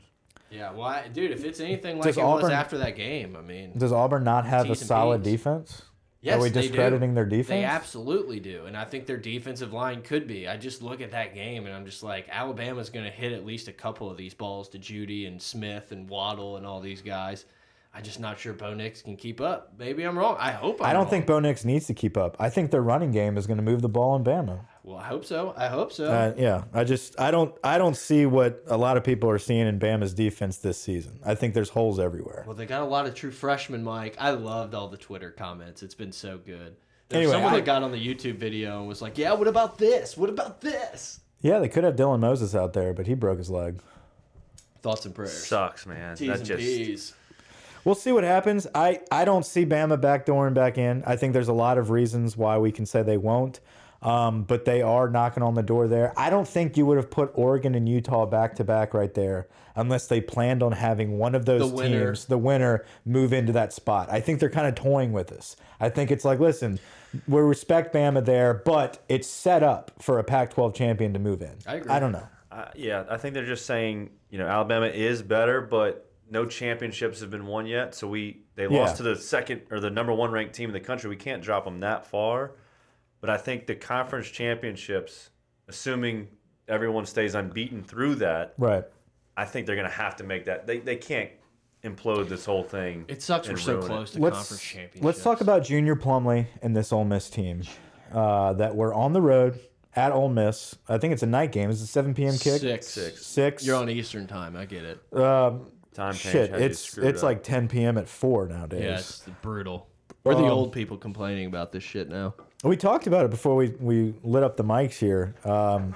Yeah, why, dude? If it's anything like Does it was after that game, I mean, Does Auburn not have a solid P's. defense? yes, Are we they do. discrediting their defense? They absolutely do, and I think their defensive line could be. I just look at that game, and I'm just like, Alabama's going to hit at least a couple of these balls to Jeudy and Smith and Waddle and all these guys. I'm just not sure Bo Nix can keep up. Maybe I'm wrong. I hope I'm I don't wrong. think Bo Nix needs to keep up. I think their running game is going to move the ball in Bama. Well, I hope so. I hope so. Uh, yeah, I just I don't I don't see what a lot of people are seeing in Bama's defense this season. I think there's holes everywhere. well, they got a lot of true freshmen, Mike. I loved all the Twitter comments. It's been so good. There's Anyway, someone I- that got on the YouTube video and was like, "Yeah, what about this? What about this?" Yeah, they could have Dylan Moses out there, but he broke his leg. Thoughts and prayers. Sucks, man. T's that and just P's. We'll see what happens. I I don't see Bama backdooring back in. I think there's a lot of reasons why we can say they won't. Um, but they are knocking on the door there. I don't think you would have put Oregon and Utah back to back right there unless they planned on having one of those The winner. teams, the winner, move into that spot. I think they're kind of toying with us. I think it's like, listen, we respect Bama there, but it's set up for a Pac 12 champion to move in. I agree. I don't know. Uh, yeah, I think they're just saying, you know, Alabama is better, but no championships have been won yet. So we they Yeah. lost to the second or the number one ranked team in the country. We can't drop them that far. But I think the conference championships, assuming everyone stays unbeaten through that, Right. I think they're going to have to make that. They, they can't implode this whole thing. It sucks we're so ruin it. close to let's conference championships. let's talk about Junior Plumlee and this Ole Miss team uh, that were on the road at Ole Miss. I think it's a night game. It's a 7 p.m. kick. Six. Six. Six. You're on Eastern time. I get it. Um, Time change shit, it's it's up. like 10 p.m. at four nowadays. Yeah, it's brutal. We're the Um, old people complaining about this shit now. We talked about it before we, we lit up the mics here. Um,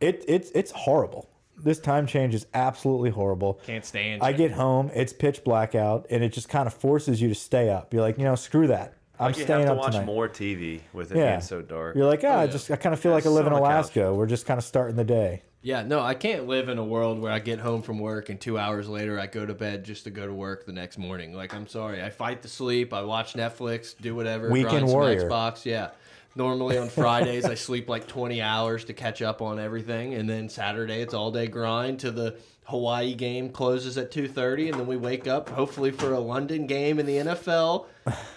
it it's it's horrible. This time change is absolutely horrible. Can't stand. I get home, it's pitch black out, and it just kind of forces you to stay up. You're like, you know, screw that. I'm Like you staying have to up watch tonight. more TV with it Yeah. being so dark. You're like, ah, I yeah. just I kind of feel like I live in sit couch. Alaska. We're just kind of starting the day. Yeah, no, I can't live in a world where I get home from work and two hours later I go to bed just to go to work the next morning. Like, I'm sorry, I fight the sleep, I watch Netflix, do whatever, Weekend grind some warrior. Xbox. Yeah, normally on Fridays I sleep like 20 hours to catch up on everything, and then Saturday it's all day grind to the Hawaii game closes at 2:30, and then we wake up hopefully for a London game in the NFL,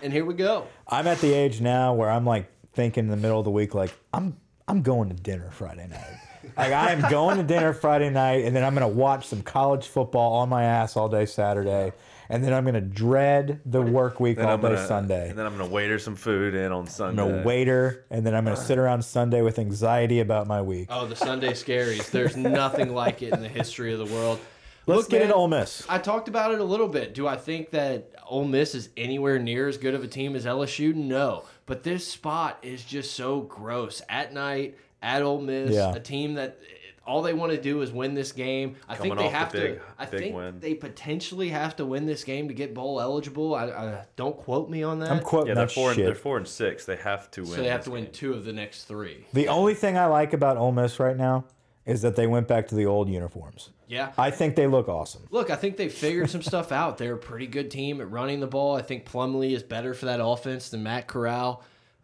and here we go. I'm at the age now where I'm like thinking in the middle of the week, like I'm I'm going to dinner Friday night. like I am going to dinner Friday night, and then I'm gonna watch some college football on my ass all day Saturday, and then I'm gonna dread the work week Then all I'm day gonna, Sunday. And then I'm going to waiter some food in on Sunday. I'm gonna waiter, and then I'm gonna sit around Sunday with anxiety about my week. Oh, the Sunday scaries. There's nothing [laughs] like it in the history of the world. Let's Look, get man, it Ole Miss. I talked about it a little bit. Do I think that Ole Miss is anywhere near as good of a team as LSU? No. But this spot is just so gross. At night, at Ole Miss, Yeah. a team that all they want to do is win this game. I think they off the have big- to. I think win. they potentially have to win this game to get bowl eligible. I, I don't quote me on that. I'm quoting Yeah, they're that four, and, they're four and six. They have to win. so they have this to win game. two of the next three. The only thing I like about Ole Miss right now is that they went back to the old uniforms. Yeah. I think they look awesome. Look, I think they figured some stuff out. They're a pretty good team at running the ball. I think Plumlee is better for that offense than Matt Corral.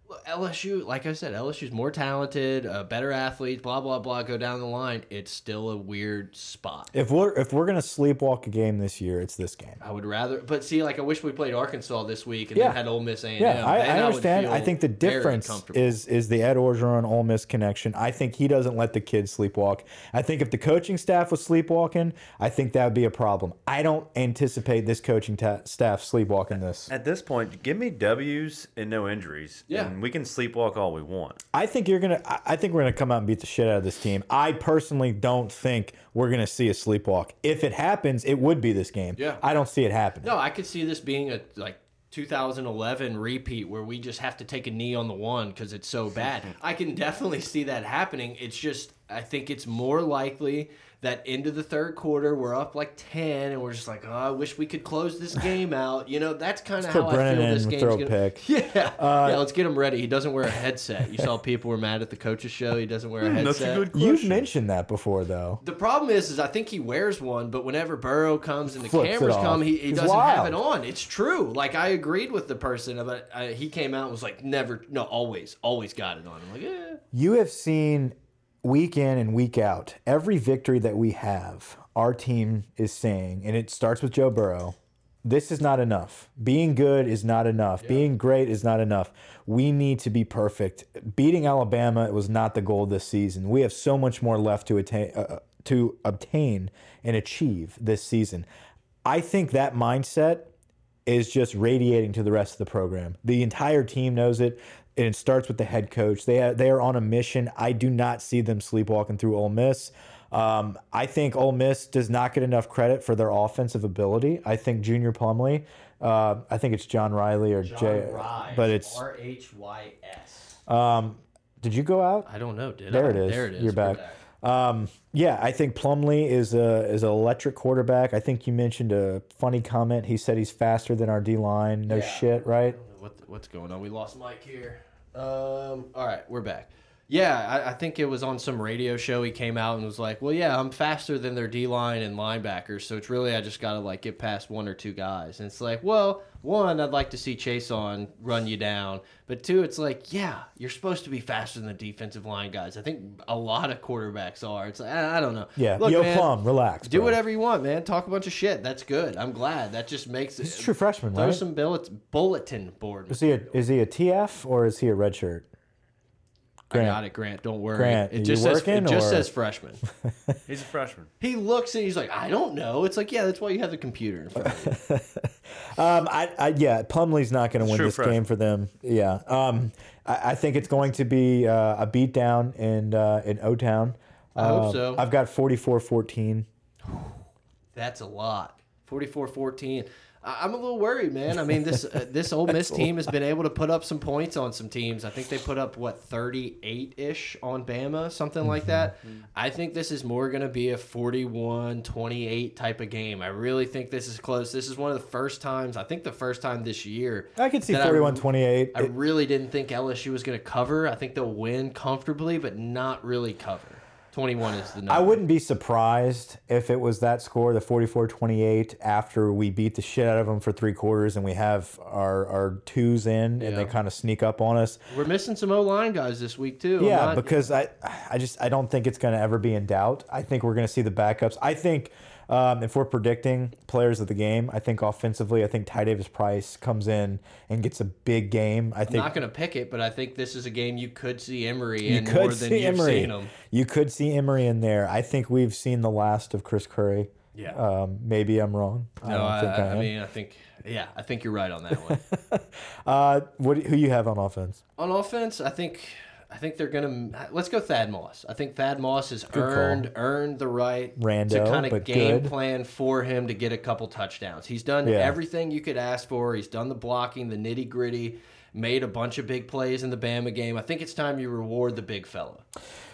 Look, LSU, like I said, LSU's more talented, uh, better athletes, blah blah blah. Go down the line. It's still a weird spot. If we're if we're gonna sleepwalk a game this year, it's this game. I would rather, but see, like I wish we played Arkansas this week and Yeah. then had Ole Miss A and Yeah, I, I understand. I feel think the difference is is the Ed Orgeron Ole Miss connection. I think he doesn't let the kids sleepwalk. I think if the coaching staff was sleepwalking, I think that would be a problem. I don't anticipate this coaching staff sleepwalking this. At this point, give me W's and no injuries. Yeah. And we can sleepwalk all we want. I think you're gonna. I- I think we're gonna come out and beat the shit out of this team. I personally don't think we're gonna see a sleepwalk. If it happens, it would be this game. Yeah. I don't see it happening. No, I could see this being a like 2011 repeat where we just have to take a knee on the one because it's so bad. [laughs] I can definitely see that happening. It's just I think it's more likely that into the third quarter we're up like 10 and we're just like, oh, I wish we could close this [laughs] game out. You know, that's kind of put how I feel this and game's gonna. pick. [laughs] Yeah, yeah. Let's get him ready. He doesn't wear a headset. You saw people were mad at the coach's show. He doesn't wear a headset. You've mentioned that before, though. The problem is, is I think he wears one, but whenever Burrow comes and the Flips cameras come, he, he doesn't have it on. It's true. Like I agreed with the person, but uh, he came out and was like, never, no, always, always got it on. I'm like, yeah. You have seen week in and week out every victory that we have. Our team is saying, and it starts with Joe Burrow. This is not enough. Being good is not enough. Being great is not enough. We need to be perfect. Beating Alabama was not the goal this season. We have so much more left to attain, uh, to obtain and achieve this season. I think that mindset is just radiating to the rest of the program. The entire team knows it, and it starts with the head coach. They are, they are on a mission. I do not see them sleepwalking through Ole Miss. Um, I think Ole Miss does not get enough credit for their offensive ability. I think Junior Plumlee, uh, I think it's John Riley or Jay, but it's. R H Y S. Um, did you go out? I don't know. Did There I? it is. There it is. You're We're back. Um, yeah, I think Plumlee is a is an electric quarterback. I think you mentioned a funny comment. He said he's faster than our D line. No Yeah. shit, right? What what's going on? We lost Mike here. Um. All right, we're back. Yeah, I, I think it was on some radio show. He came out and was like, "Well, yeah, I'm faster than their D line and linebackers, so it's really I just got to like get past one or two guys." And it's like, well, one, I'd like to see Chase on run you down, but two, it's like, yeah, you're supposed to be faster than the defensive line guys. I think a lot of quarterbacks are. It's like I, don't know. Yeah, Look, Yo man, Plum, relax. Do bro. whatever you want, man. Talk a bunch of shit. That's good. I'm glad. That just makes it. He's a true freshman, Throw right? some billet, bulletin board. Is he a is he a TF or is he a red shirt? I got it, Grant. Don't worry. Grant, it you just says working, it just or- says freshman. [laughs] He's a freshman. he looks and he's like, I don't know. It's like, yeah, that's why you have the computer. In front of you. [laughs] Um, I, I yeah, Plumlee's not going to win this freshman. game for them. Yeah. Um, I, I think it's going to be uh, a beatdown in uh, in O Town. I hope Um, so. I've got 44-14. That's a lot. 44-14. I- I'm a little worried, man. I mean, this uh, this Ole [laughs] Miss team has been able to put up some points on some teams. I think they put up what 38 ish on Bama, something like that. I think this is more going to be a 41-28 type of game. I really think this is close. This is one of the first times. I think the first time this year. I could see that 41-28. I It- really didn't think LSU was going to cover. I think they'll win comfortably, but not really cover. 21 is the number. I wouldn't be surprised if it was that score, the 44-28, after we beat the shit out of them for three quarters and we have our, our twos in and they kind of sneak up on us. We're missing some O line guys this week too. Yeah, not- because I, I just I don't think it's going to ever be in doubt. I think we're going to see the backups. I think um, if we're predicting players of the game, I think offensively, I think Ty Davis Price comes in and gets a big game. I I'm think not going to pick it, but I think this is a game you could see Emery you in could more than see you've Emery. seen him. You could see Emery in there. I think we've seen the last of Chris Curry. Yeah. Um, maybe I'm wrong. I No, don't I, think I, I, mean, I think, yeah, I think you're right on that one. [laughs] uh, what who you have on offense? on offense, I think, I think they're gonna uh, let's go Thad Moss. I think Thad Moss has call. earned earned the right Rando, to kind of game good. plan for him to get a couple touchdowns. He's done Yeah. everything you could ask for. He's done the blocking, the nitty gritty. Made a bunch of big plays in the Bama game. I think it's time you reward the big fella.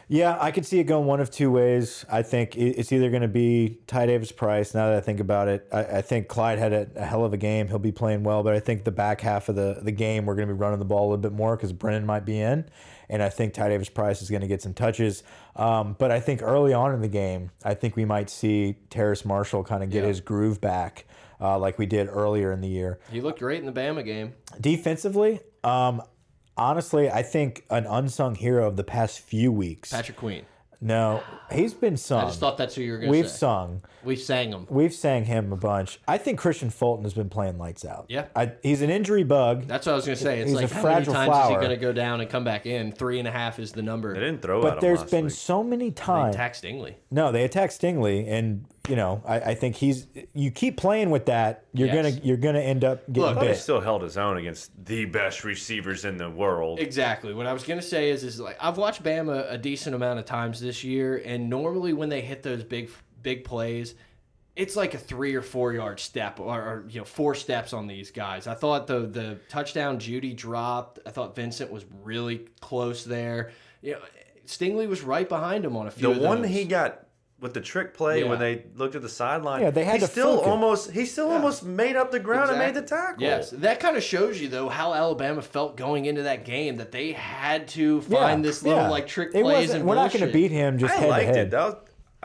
Yeah, I could see it going one of two ways. I think it's either going to be Ty Davis Price. Now that I think about it, I, I think Clyde had a, a hell of a game. He'll be playing well, but I think the back half of the, the game, we're going to be running the ball a little bit more because Brennan might be in. And I think Ty Davis Price is going to get some touches. Um, but I think early on in the game, I think we might see Terrace Marshall kind of get Yeah. his groove back uh, like we did earlier in the year. He looked great in the Bama game. Defensively, um, honestly, I think an unsung hero of the past few weeks. Patrick Queen. No, he's been sung. I just thought that's who you were going to We've sung. We've sang him. We've sang him a bunch. I think Kristian Fulton has been playing lights out. Yeah. I, he's an injury bug, That's what I was going to say. It's He's like a how many fragile times is he going to go down and come back in? Three and a half is the number. They didn't throw at but there's been week. so many times. They times. attacked Stingley. No, they attacked Stingley, and you know, I, I think he's. You keep playing with that, you're Yes. gonna you're gonna end up getting Look, But he still held his own against the best receivers in the world. Exactly. What I was going to say is, is like I've watched Bama a decent amount of times this year, and normally when they hit those big, big plays, it's like a three or four yard step, or, or you know, four steps on these guys. I thought the the touchdown Jeudy dropped. I thought Vincent was really close there. You know, Stingley was right behind him on a few. the of one those. he got with the trick play Yeah. when they looked at the sideline. Yeah, they had he to still fluke it. almost he still almost made up the ground and made the tackle. Yes, that kind of shows you though how Alabama felt going into that game that they had to find this little yeah. like trick It plays wasn't- and We're not going to bullshit. beat him just I head liked to head. it. That was,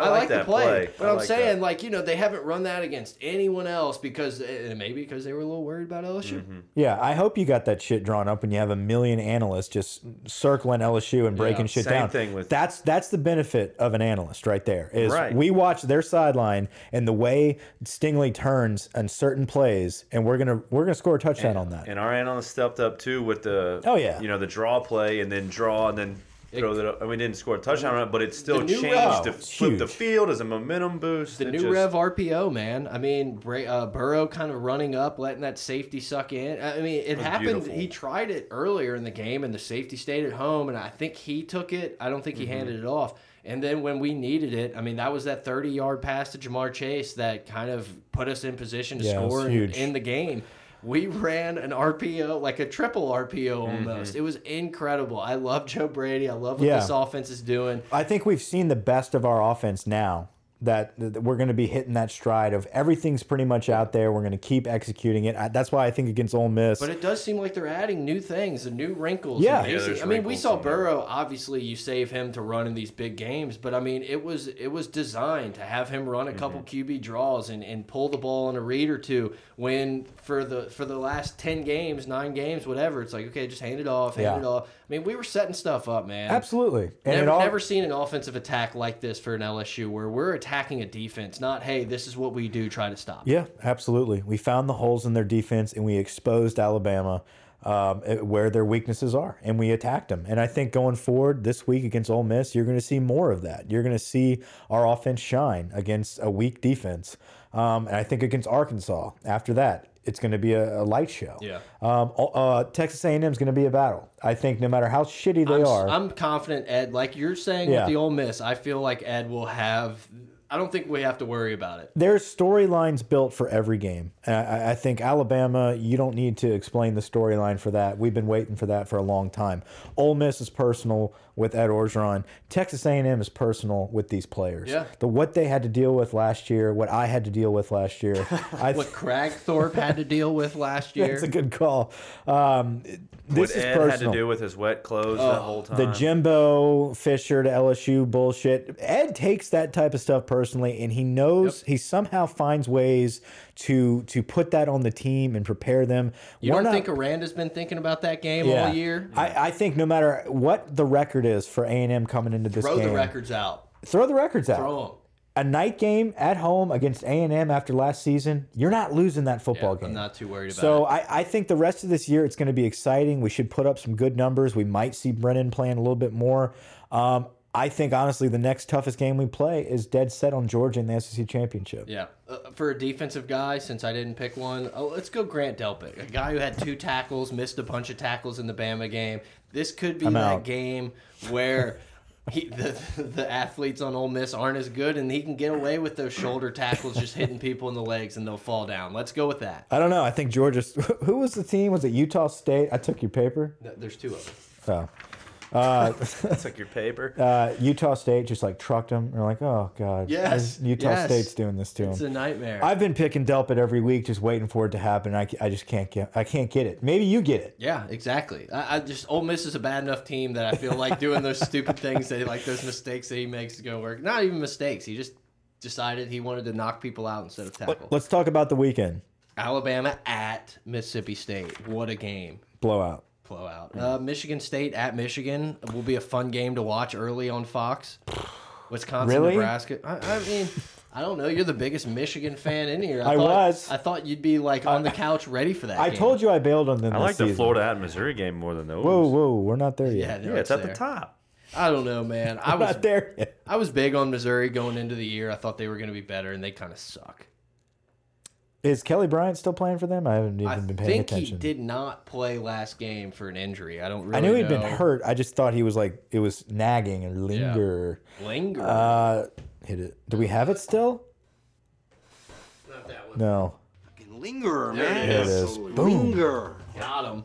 I, I, like like that the play, but I I'm like saying that. like you know they haven't run that against anyone else because uh, maybe because they were a little worried about LSU. Mm-hmm. Yeah, I hope you got that shit drawn up and you have a million analysts just circling LSU and breaking Yeah, shit same down. thing with- that's that's the benefit of an analyst right there. Is Right. we watch their sideline and the way Stingley turns on certain plays, and we're gonna we're gonna score a touchdown on that. And our analyst stepped up too with the Oh, yeah. you know the draw play and then draw and then throw that. up. Mean, we didn't score a touchdown on it, but it still The changed rev- to flip the field as a momentum boost. The It new just- Rev RPO man. I mean, Bra uh, Burrow kind of running up, letting that safety suck in. I mean, it was happened. beautiful. He tried it earlier in the game, and the safety stayed at home, and I think he took it. I don't think he Mm-hmm. handed it off. And then when we needed it, I mean, that was that 30 yard pass to Ja'Marr Chase that kind of put us in position to Yeah, score in, in the game. We ran an RPO, like a triple RPO almost. It was incredible. I love Joe Brady. I love what Yeah. this offense is doing. I think we've seen the best of our offense now that, that we're going to be hitting that stride of everything's pretty much out there. We're going to keep executing it. I, that's why I think against Ole Miss. But it does seem like they're adding new things and new wrinkles. Yeah. Yeah, I mean, we saw in there. Burrow. Obviously, you save him to run in these big games, but I mean, it was it was designed to have him run a couple Mm-hmm. QB draws and, and pull the ball on a read or two. When for the for the last ten games, nine games, whatever, it's like okay, just hand it off, hand Yeah. it off. I mean, we were setting stuff up, man. Absolutely. And Never, all, never seen an offensive attack like this for an LSU where we're attacking a defense, not hey, this is what we do, try to stop. Yeah, absolutely. We found the holes in their defense and we exposed Alabama um, where their weaknesses are, and we attacked them. And I think going forward this week against Ole Miss, you're going to see more of that. You're going to see our offense shine against a weak defense. Um, and I think against Arkansas, after that, it's going to be a, a light show. Yeah. Um, uh, Texas A&M is going to be a battle. I think no matter how shitty they I'm, are, I'm confident, Ed. Like you're saying Yeah. with the Ole Miss, I feel like Ed will have. I don't think we have to worry about it. there's storylines built for every game. I, I think Alabama, you don't need to explain the storyline for that. We've been waiting for that for a long time. Ole Miss is personal with Ed Orgeron. Texas A&M is personal with these players. Yeah. The what they had to deal with last year, what I had to deal with last year. [laughs] I What Cragthorpe had to deal with last [laughs] year. That's a good call. Um, this what is Ed personal. had to do with his wet clothes that whole time. the Jimbo Fisher to LSU bullshit. Ed takes that type of stuff personally, and he knows he somehow finds ways to to put that on the team and prepare them. you We're don't not- think Aranda's been thinking about that game yeah. all year? I, I think no matter what the record is for A and M coming into this Throw game, throw the records out. throw the records out. Throw them. A night game at home against A and M after last season, you're not losing that football game. I'm not too worried about So it. I, I think the rest of this year it's going to be exciting. We should put up some good numbers. We might see Brennan playing a little bit more. Um, I think honestly the next toughest game we play is dead set on Georgia in the SEC championship. Yeah, uh, for a defensive guy, since I didn't pick one, oh, let's go Grant Delpit, a guy who had two tackles, missed a bunch of tackles in the Bama game. This could be I'm that out. game where he, the the athletes on Ole Miss aren't as good, and he can get away with those shoulder tackles, just hitting people in the legs, and they'll fall down. Let's go with that. I don't know. I think Georgia. [laughs] Who was the team? Was it Utah State? I took your paper. Th- There's two of them. Oh. Uh, That's like your paper. [laughs] uh, Utah State just like trucked them. We're like, oh god, Yes, Utah yes. State's doing this to It's them. a nightmare. I've been picking Delpit every week, just waiting for it to happen. I, I just can't get. I can't get it. Maybe you get it. Yeah, exactly. I, I just Ole Miss is a bad enough team that I feel like doing those stupid things that like those mistakes that he makes to go work. Not even mistakes. He just decided he wanted to knock people out instead of tackle. Let's talk about the weekend Alabama at Mississippi State. What a game. blowout. Blowout. Uh, Michigan State at Michigan will be a fun game to watch early on Fox. Wisconsin, Really? Nebraska. I, I mean, I don't know. You're the biggest Michigan fan in here. I thought, was. I thought you'd be like on the couch ready for that. I game. told you I bailed on them. I this like the season. Florida at Missouri game more than those. Whoa, whoa, we're not there Yeah, yet. no, Yeah, it's at the top. I don't know, man. I We're was not there yet. I was big on Missouri going into the year. I thought they were going to be better, and they kind of suck. Is Kelly Bryant still playing for them? I haven't even I been paying attention. I think attention. he did not play last game for an injury. I don't really. Know. I knew he'd been hurt. I just thought he was like it was nagging and linger. Linger. Uh, hit it. Do we have it still? Not that one. No. Linger, There man. it is. Boom. Linger. Got him.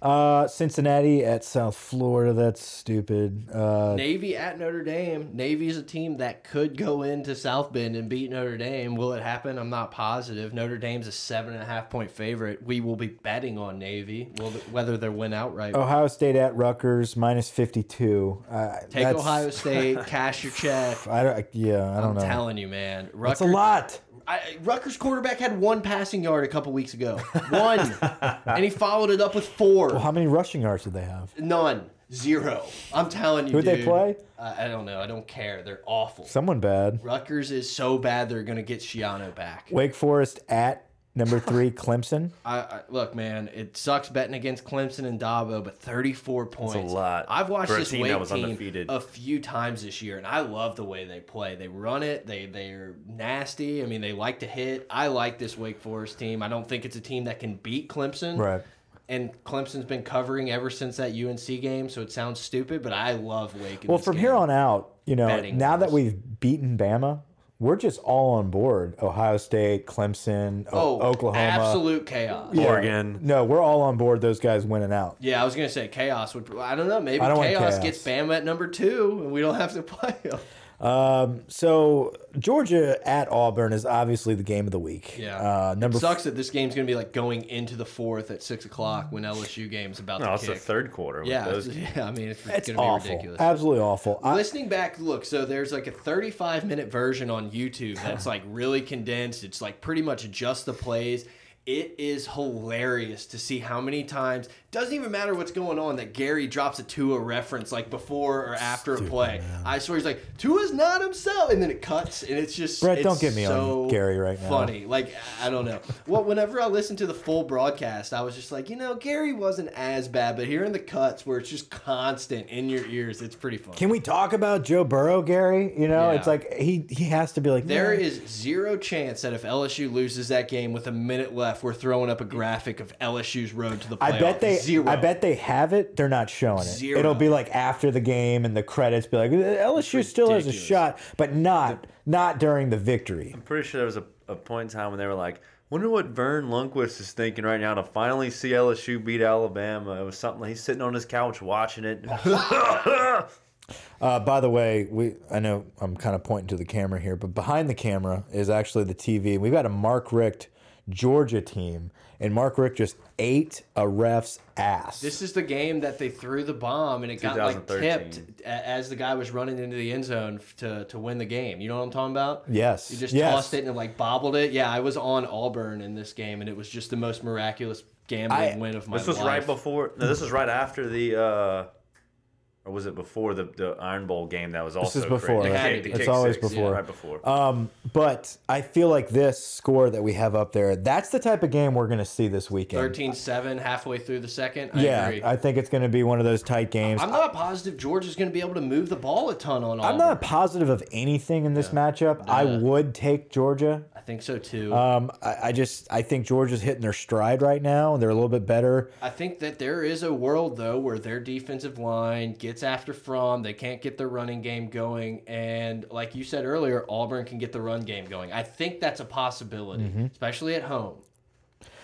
Uh, Cincinnati at South Florida. That's stupid. Uh, Navy at Notre Dame. Navy's a team that could go into South Bend and beat Notre Dame. Will it happen? I'm not positive. Notre Dame's a seven and a half point favorite. We will be betting on Navy. Will whether they win outright. Ohio State at Rutgers minus fifty two. Uh, Take Ohio State. [laughs] cash your check. I don't. Yeah, I don't I'm know. telling you, man. That's a lot. I, Rutgers quarterback had one passing yard a couple weeks ago. One. [laughs] and he followed it up with four. Well, how many rushing yards did they have? None. Zero. I'm telling you, Who'd they play? Uh, I don't know. I don't care. They're awful. Someone bad. Rutgers is so bad they're going to get Schiano back. Wake Forest at number three Clemson. I, I Look, man, it sucks betting against Clemson and Dabo, but 34 points—a lot I've watched for a this team Wake was team undefeated. a few times this year, and I love the way they play. They run it. They, they're nasty. I mean, they like to hit. I like this Wake Forest team. I don't think it's a team that can beat Clemson. Right. And Clemson's been covering ever since that UNC game, so it sounds stupid, but I love Wake. Well, this from game. here on out, you know, Betting now that we've beaten Bama, we're just all on board. Ohio State, Clemson, O- Oh, Oklahoma. absolute chaos. Yeah. Oregon. No, we're all on board. Those guys winning out. Yeah, I was gonna say chaos would. I don't know. Maybe I don't chaos, chaos. gets Bama at number two, and we don't have to play them. Um, so Georgia at Auburn is obviously the game of the week. Yeah. Uh, number it sucks that this game's gonna be like going into the fourth at six o'clock when LSU game's about No, to it's the third quarter. with Yeah, those [laughs] yeah. I mean, it's, it's gonna awful. be ridiculous. Absolutely awful. I, Listening back, look, so there's like a 35 minute version on YouTube that's like really condensed. It's like pretty much just the plays. It is hilarious to see how many times doesn't even matter what's going on that Gary drops a Tua reference like before or after a play. I swear he's like Tua's not himself, and then it cuts and it's just Brett, don't get me on so Gary right now. Funny, like I don't know. Well, whenever I listened to the full broadcast, I was just like, you know, Gary wasn't as bad, but hearing the cuts where it's just constant in your ears, it's pretty fun. can we talk about Joe Burrow, Gary? You know, Yeah. it's like he he has to be like There "Yeah." is zero chance that if LSU loses that game with a minute left, we're throwing up a graphic of LSU's road to the playoff. I bet they zero. I bet they have it. They're not showing it. Zero. It'll be like after the game and the credits be like LSU still has a shot, but not not during the victory. I'm pretty sure there was a, a point in time when they were like, wonder what Verne Lundquist is thinking right now to finally see LSU beat Alabama. It was something he's sitting on his couch watching it. [laughs] Uh, by the way, we I know I'm kind of pointing to the camera here, but behind the camera is actually the TV. We've got a Mark Richt Georgia team, and Mark Richt just ate a ref's ass. This is the game that they threw the bomb and it got like tipped as the guy was running into the end zone to to win the game. You know what I'm talking about? yes, You just yes. tossed it and it like bobbled it. Yeah, I was on Auburn in this game and it was just the most miraculous gambling I- win of my this was life. right before. No, this was right after the. Uh, or was it before the, the Iron Bowl game that was also is before. crazy? It had to Kick- It's always six, before. right before. Um, but I feel like this score that we have up there, that's the type of game we're going to see this weekend. 13-7 halfway through the second. I yeah, agree. I think it's going to be one of those tight games. I'm not positive Georgia's going to be able to move the ball a ton on Auburn. I'm not positive of anything in this matchup. I would take Georgia. I think so too. Um, I, I just I think Georgia's hitting their stride right now. And they're a little bit better. I think that there is a world though where their defensive line gets after from, they can't get their running game going, and like you said earlier, Auburn can get the run game going. I think that's a possibility, Mm-hmm. especially at home.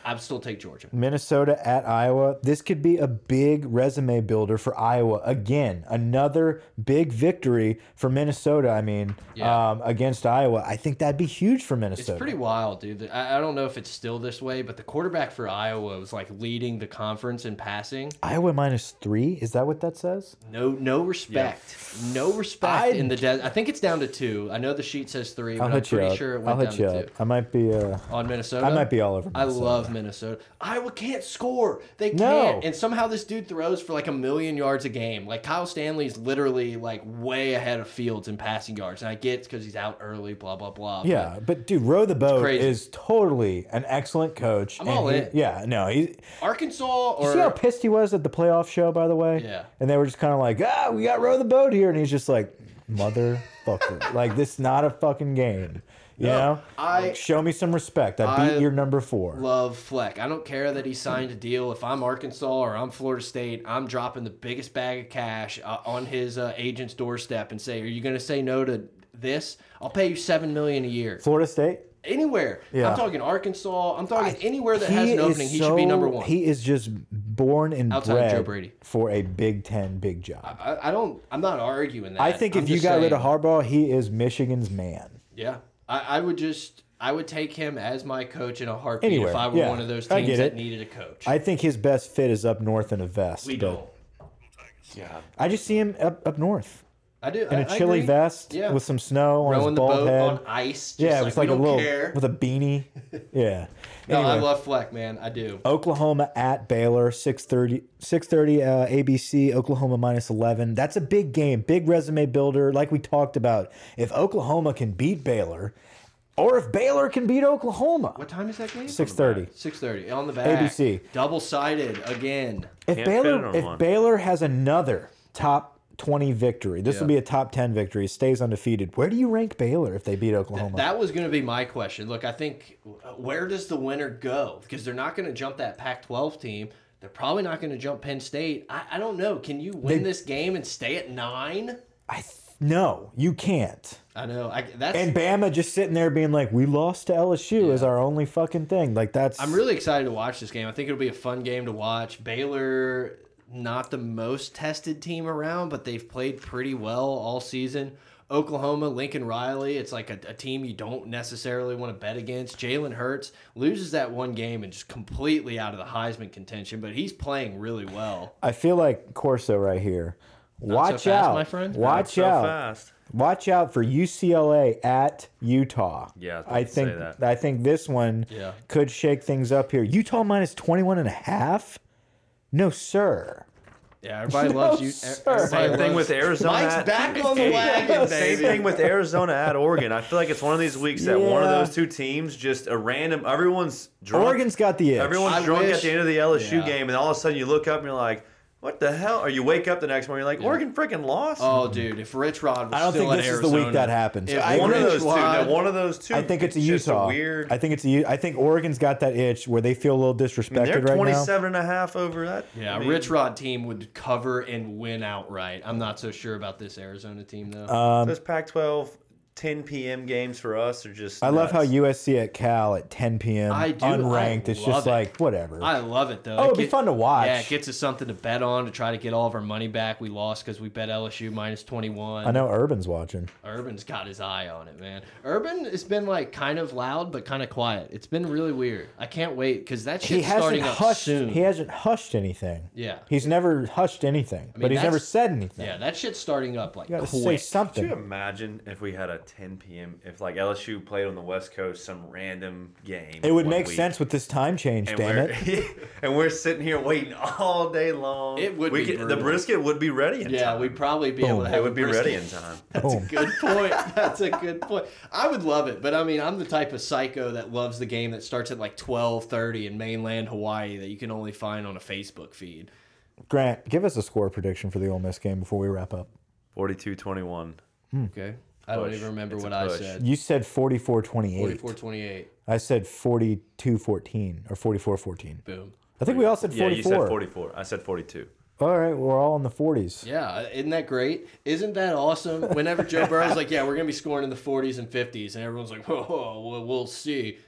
I'd still take Georgia. Minnesota at Iowa. This could be a big resume builder for Iowa. Again, another big victory for Minnesota. I mean, Yeah. um, against Iowa. I think that'd be huge for Minnesota. It's pretty wild, dude. I, I don't know if it's still this way, but the quarterback for Iowa was like leading the conference in passing. Iowa minus three. Is that what that says? No, no respect, no respect I'd- in the. I think it's down to two. I know the sheet says three, but I'll I'm pretty sure it I'll went hit down you to up. two. I might be. Uh, on Minnesota. I might be all over I love Minnesota. Iowa can't score. They can't. No. And somehow this dude throws for like a million yards a game. Like Kyle Stanley's literally like way ahead of Fields in passing yards. And I get it's because he's out early, blah, blah, blah. yeah, but dude, row the boat is totally an excellent coach. I'm and all he- in. Yeah, no, he. Arkansas You see how pissed he was at the playoff show, by the way? Yeah. And they were just kind of like, ah, we got row the boat here. And he's just like, motherfucker. [laughs] like, this is not a fucking game. You know? I- Like, show me some respect. I beat I your number four. love Fleck. I don't care that he signed a deal. If I'm Arkansas or I'm Florida State, I'm dropping the biggest bag of cash uh, on his uh, agent's doorstep and say, "Are you going to say no to this? I'll pay you seven million a year." Florida State? Anywhere. Yeah. I'm talking Arkansas. I'm talking anywhere that has an opening. He should be number one. He is just born and Outside bred Joe Brady. for a Big Ten big job. I, I don't. I'm not arguing that. I think I'm if you got rid of Harbaugh, he is Michigan's man. yeah, I, I would just. I would take him as my coach in a heartbeat Anywhere, if I were yeah. one of those I teams get that it. needed a coach. I think his best fit is up north in a vest. we but don't. yeah. I just see him up, up north I do. in a a chilly vest Yeah. with some snow on Rowing his the bald boat head. on ice. Just yeah, it like, was we like a don't little care. with a beanie. [laughs] Yeah. No, I love Fleck, man. I do. Oklahoma at Baylor, 630, 630 uh, ABC, Oklahoma minus 11. That's a big game, big resume builder. Like we talked about, if Oklahoma can beat Baylor, or if Baylor can beat Oklahoma, What time is that game? 630. Six thirty on the back. ABC. Double sided again. If Can't Baylor if one. Baylor has another top 20 victory, this will be a top 10 victory, stays undefeated. Where do you rank Baylor if they beat Oklahoma? That was going to be my question. Look, I think uh, where does the winner go? Because they're not going to jump that Pac-12 team. They're probably not going to jump Penn State. I, I don't know. Can you win They- this game and stay at nine? I th no, you can't. I know. I, that's. And Bama just sitting there being like, "We lost to LSU is our only fucking thing." Like that's I'm really excited to watch this game. I think it'll be a fun game to watch. Baylor, not the most tested team around, but they've played pretty well all season. Oklahoma, Lincoln Riley, it's like a, a team you don't necessarily want to bet against. Jalen Hurts loses that one game and just completely out of the Heisman contention, but he's playing really well. I feel like Corso right here. Watch so fast, out, my friend. Watch so out. fast. Watch out for UCLA at Utah. Yeah, I was I say think that. I think this one Yeah. could shake things up here. Utah minus 21 and a half? No, sir. Yeah, everybody loves you. sir. everybody Same thing with Arizona. Mike's at- back on the Hey, wagon, Same thing with Arizona at Oregon. I feel like it's one of these weeks that one of those two teams just a random. Everyone's drunk. Oregon's got the itch. Everyone's I drunk wish- at the end of the LSU Yeah. game, and all of a sudden you look up and you're like, "What the hell?" Or you wake up the next morning, you're like, "Oregon freaking lost." Oh, dude, if Rich Rod was I don't still think at this is Arizona, the week that happens. if I one of agree. those two. Rod- No, one of those two. I think it's a just Utah. weird. I think it's a U- I think Oregon's got that itch where they feel a little disrespected they're right now. 27 and a half over that. Yeah, I mean, Rich Rod team would cover and win outright. I'm not so sure about this Arizona team though. Um, Those Pac-12 10 p.m. games for us are just. I love how. USC at Cal at 10 p.m. I do. unranked. I it's just it. like whatever. I love it though. Oh, It it'd be fun to watch. Yeah, it gets us something to bet on to try to get all of our money back. We lost because we bet LSU minus 21. I know Urban's watching. Urban's got his eye on it, man. Urban has been like kind of loud but kind of quiet. It's been really weird. I can't wait because that He shit's hasn't starting up hushed. soon. He hasn't hushed anything. Yeah. He's never hushed anything, but he's never said anything. yeah, that shit's starting up like you gotta say quick. Could you imagine if we had a 10 p.m. if like LSU played on the West Coast some random game? It would make week, sense with this time change. And damn it! [laughs] and we're sitting here waiting all day long. It would we be could, the brisket would be ready in Yeah, time. we'd probably be able to have it would be brisket. ready in time. That's a good point. [laughs] That's a good point. I would love it, but I mean, I'm the type of psycho that loves the game that starts at like 12:30 in mainland Hawaii that you can only find on a Facebook feed. Grant, give us a score prediction for the Ole Miss game before we wrap up. 42-21. Hmm. Okay. I don't even remember It's a what I push. said. You said 44-28. 44-28. I said 42-14 or 44-14. Boom. I think we all said Yeah, 44. you said 44. I said 42. All right, we're all in the 40s. Yeah, isn't that great? Isn't that awesome? Whenever Joe [laughs] Burrow's like, "Yeah, we're gonna be scoring in the 40s and 50s," and everyone's like, "Whoa, whoa we'll, we'll see."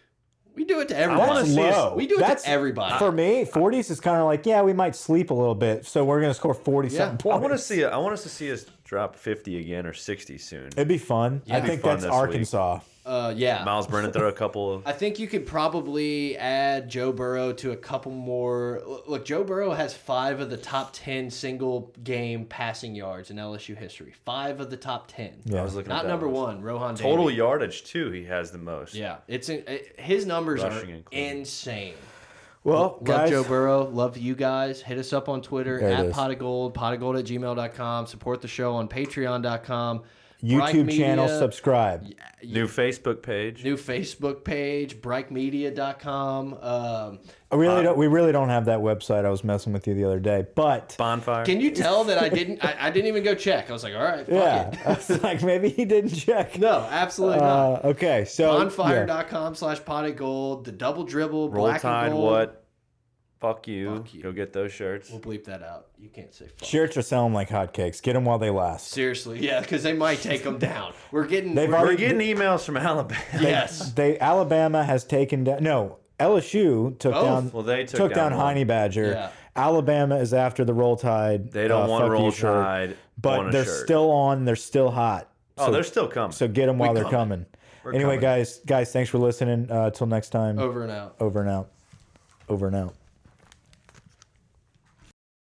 We do it to everybody. That's low. We do it That's, to everybody. For me, 40s is kind of like, yeah, we might sleep a little bit, so we're going to score 40 something Yeah. points. I want to see. It. I want us to see us drop 50 again or 60 soon. It'd be fun. I It'd think fun that's this. Arkansas. uh, yeah. Myles Brennan throw a couple. [laughs] I think you could probably add Joe Burrow to a couple more. Look, Joe Burrow has five of the top 10 single game passing yards in LSU history. Five of the top 10. Yeah. I was looking at Not that number list. one, Rohan Total Davey. yardage too. He has the most. Yeah, it's in, his numbers Rushing are included. insane. Well, Love guys, Joe Burrow. Love you guys. Hit us up on Twitter at pot of gold, pot of gold at gmail.com. Support the show on patreon.com. Bright YouTube channel, Media, subscribe. New Facebook page. New Facebook page, brightmedia.com. Um, I really don't. We really don't have that website. I was messing with you the other day, but Bonfire. can you tell that I [laughs] didn't? I, I didn't even go check. I was like, all right, fuck yeah, it. [laughs] I was like maybe he didn't check. No, absolutely not. Uh, okay, so yeah. Bonfire.com slash pot of gold. The double dribble, Roll black Tide. and gold. What? Fuck you. Fuck you. Go get those shirts. We'll bleep that out. You can't say fuck. shirts are selling like hotcakes. Get them while they last. Seriously, yeah, because they might take them down. We're getting. They've we're- We're already- getting emails from Alabama. [laughs] yes. They Alabama has taken down. No, LSU took Both. down. Well, they took took down, down one. Honey Badger. Yeah. Alabama is after the Roll Tide. They don't uh, want fuck Roll you shirt, Tide. but want a they're shirt. still on. They're still hot. Oh, So- they're still coming. So get them while they're coming. coming. anyway, coming. guys, guys, thanks for listening. Uh, till next time. Over and out. Over and out. Over and out.